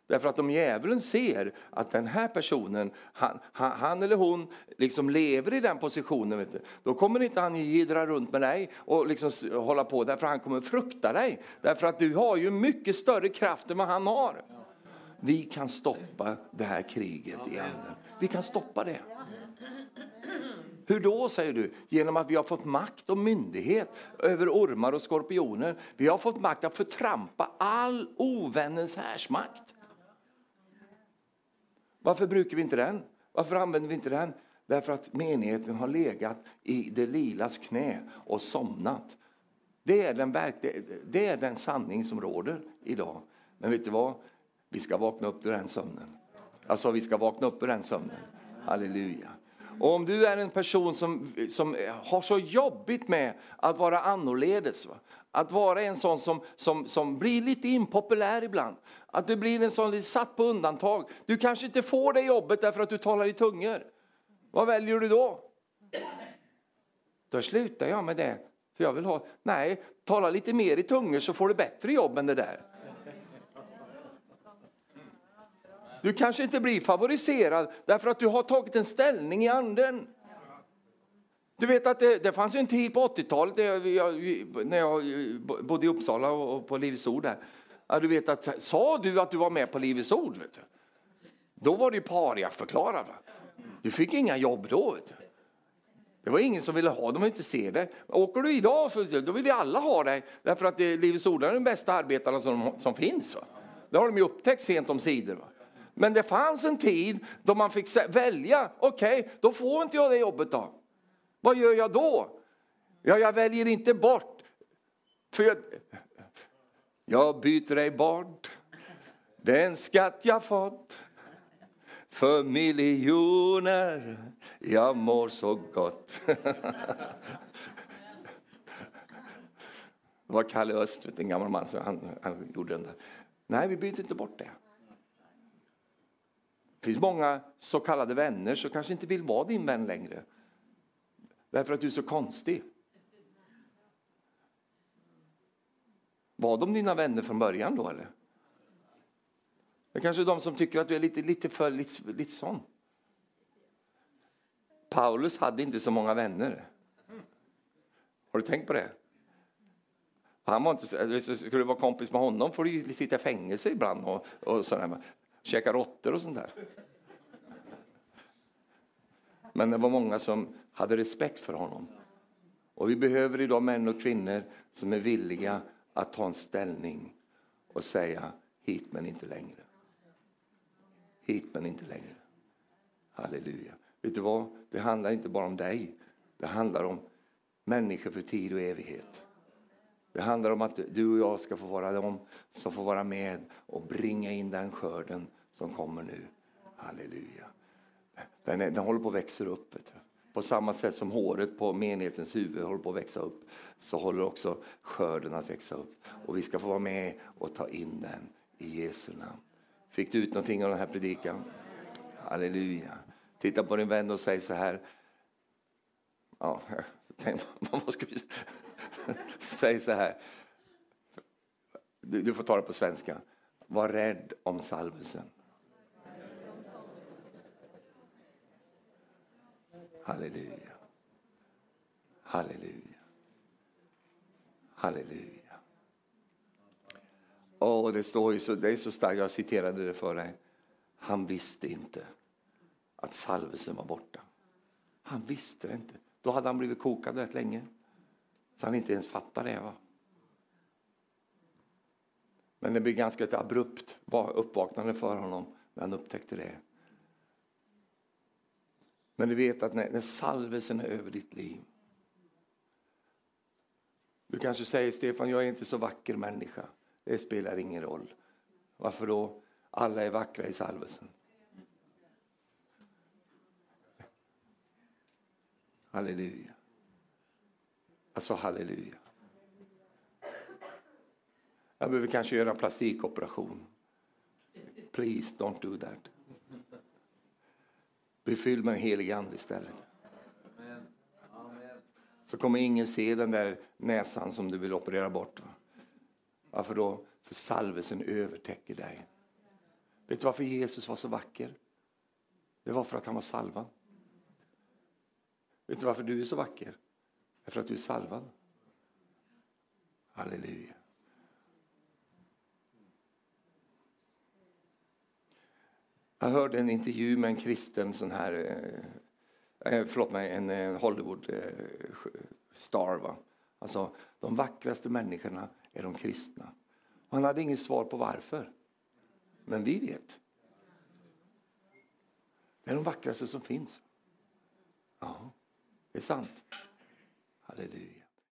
Därför att om djävulen ser att den här personen, han, han, eller hon, liksom lever i den positionen, vet du, då kommer inte han gidra runt med dig och liksom hålla på, därför han kommer frukta dig. Därför att du har ju mycket större kraft än vad han har. Vi kan stoppa det här kriget i anden. Vi kan stoppa det. Hur då, säger du? Genom att vi har fått makt och myndighet över ormar och skorpioner. Vi har fått makt att förtrampa all ovännens härsmakt. Varför brukar vi inte den? Varför använder vi inte den? Därför att menigheten har legat i det lilas knä och somnat. Det är den, det är den sanning som råder idag. Men vet du vad? Vi ska vakna upp ur den sömnen. Alltså vi ska vakna upp ur den sömnen. Halleluja. Och om du är en person som, som har så jobbigt med att vara annorledes, va? att vara en sån som, som, som blir lite impopulär ibland, att du blir en sån lite satt på undantag. Du kanske inte får det jobbet därför att du talar i tungor. Vad väljer du då? Då slutar jag med det. För jag vill ha, nej, tala lite mer i tungor så får du bättre jobb än det där. Du kanske inte blir favoriserad därför att du har tagit en ställning i anden. Du vet att det, det fanns en tid på 80-talet när jag bodde i Uppsala och på Livets Ord. Där. Ja, du vet att, sa du att du var med på Livets Ord? Vet du? Då var du paria förklarad. Du fick inga jobb då. Vet du. Det var ingen som ville ha dem inte se det. Åker du idag då vill ju alla ha dig därför att Livets Ord är de bästa arbetarna som, som finns. Va? Det har de ju upptäckt sent om sidor. Va? Men det fanns en tid då man fick välja. Okej, okay, då får inte jag det jobbet då. Vad gör jag då? Ja, jag väljer inte bort. För jag, jag byter dig bort den skatt jag fått för miljoner. Jag mår så gott. <laughs> Det var Kalle Öst, en gammal man, som han, han gjorde den där. Nej, vi byter inte bort det. Det finns många så kallade vänner som kanske inte vill vara din vän längre. Därför att du är så konstig. Var de dina vänner från början då eller? Det är kanske är de som tycker att du är lite, lite för lite, lite sån. Paulus hade inte så många vänner. Har du tänkt på det? Han var inte, alltså, skulle du vara kompis med honom får du sitta i fängelse ibland och, och sådär, käka råttor och sånt där. Men det var många som hade respekt för honom. Och vi behöver idag män och kvinnor som är villiga att ta en ställning och säga hit men inte längre. Hit men inte längre. Halleluja. Vet du vad? Det handlar inte bara om dig. Det handlar om människor för tid och evighet. Det handlar om att du och jag ska få vara de som får vara med och bringa in den skörden som kommer nu. Halleluja. Den, är, den håller på att växa upp. På samma sätt som håret på menighetens huvud håller på att växa upp så håller också skörden att växa upp. Och vi ska få vara med och ta in den i Jesu namn. Fick du ut någonting av den här predikan? Halleluja. Titta på din vän och säg så här. Ja, <laughs> vad ska vi <laughs> Säg så här. Du, du får ta det på svenska. Var rädd om salvelsen. Halleluja. Halleluja. Halleluja. Oh, det står ju så, det är så starkt, jag citerade det för dig. Han visste inte att salvelsen var borta. Han visste det inte. Då hade han blivit kokad rätt länge. Så han inte ens fattade det. Va? Men det blev ganska ett abrupt uppvaknande för honom när han upptäckte det. Men du vet att när, när salvelsen är över ditt liv. Du kanske säger Stefan, jag är inte så vacker människa. Det spelar ingen roll. Varför då? Alla är vackra i salvelsen. Halleluja. Alltså halleluja. Jag behöver kanske göra en plastikoperation. Please don't do that. Bli fylld med en helig ande istället. Så kommer ingen se den där näsan som du vill operera bort. Varför då? För salvelsen övertäcker dig. Vet du varför Jesus var så vacker? Det var för att han var salvad. Vet du varför du är så vacker? Det är för att du är salvad. Halleluja. Jag hörde en intervju med en kristen sån här, eh, eh förlåt mig, en, Hollywood-star. Eh, alltså, de vackraste människorna är de kristna. Han hade inget svar på varför. Men vi vet. Det är de vackraste som finns. Ja, det är sant. Halleluja.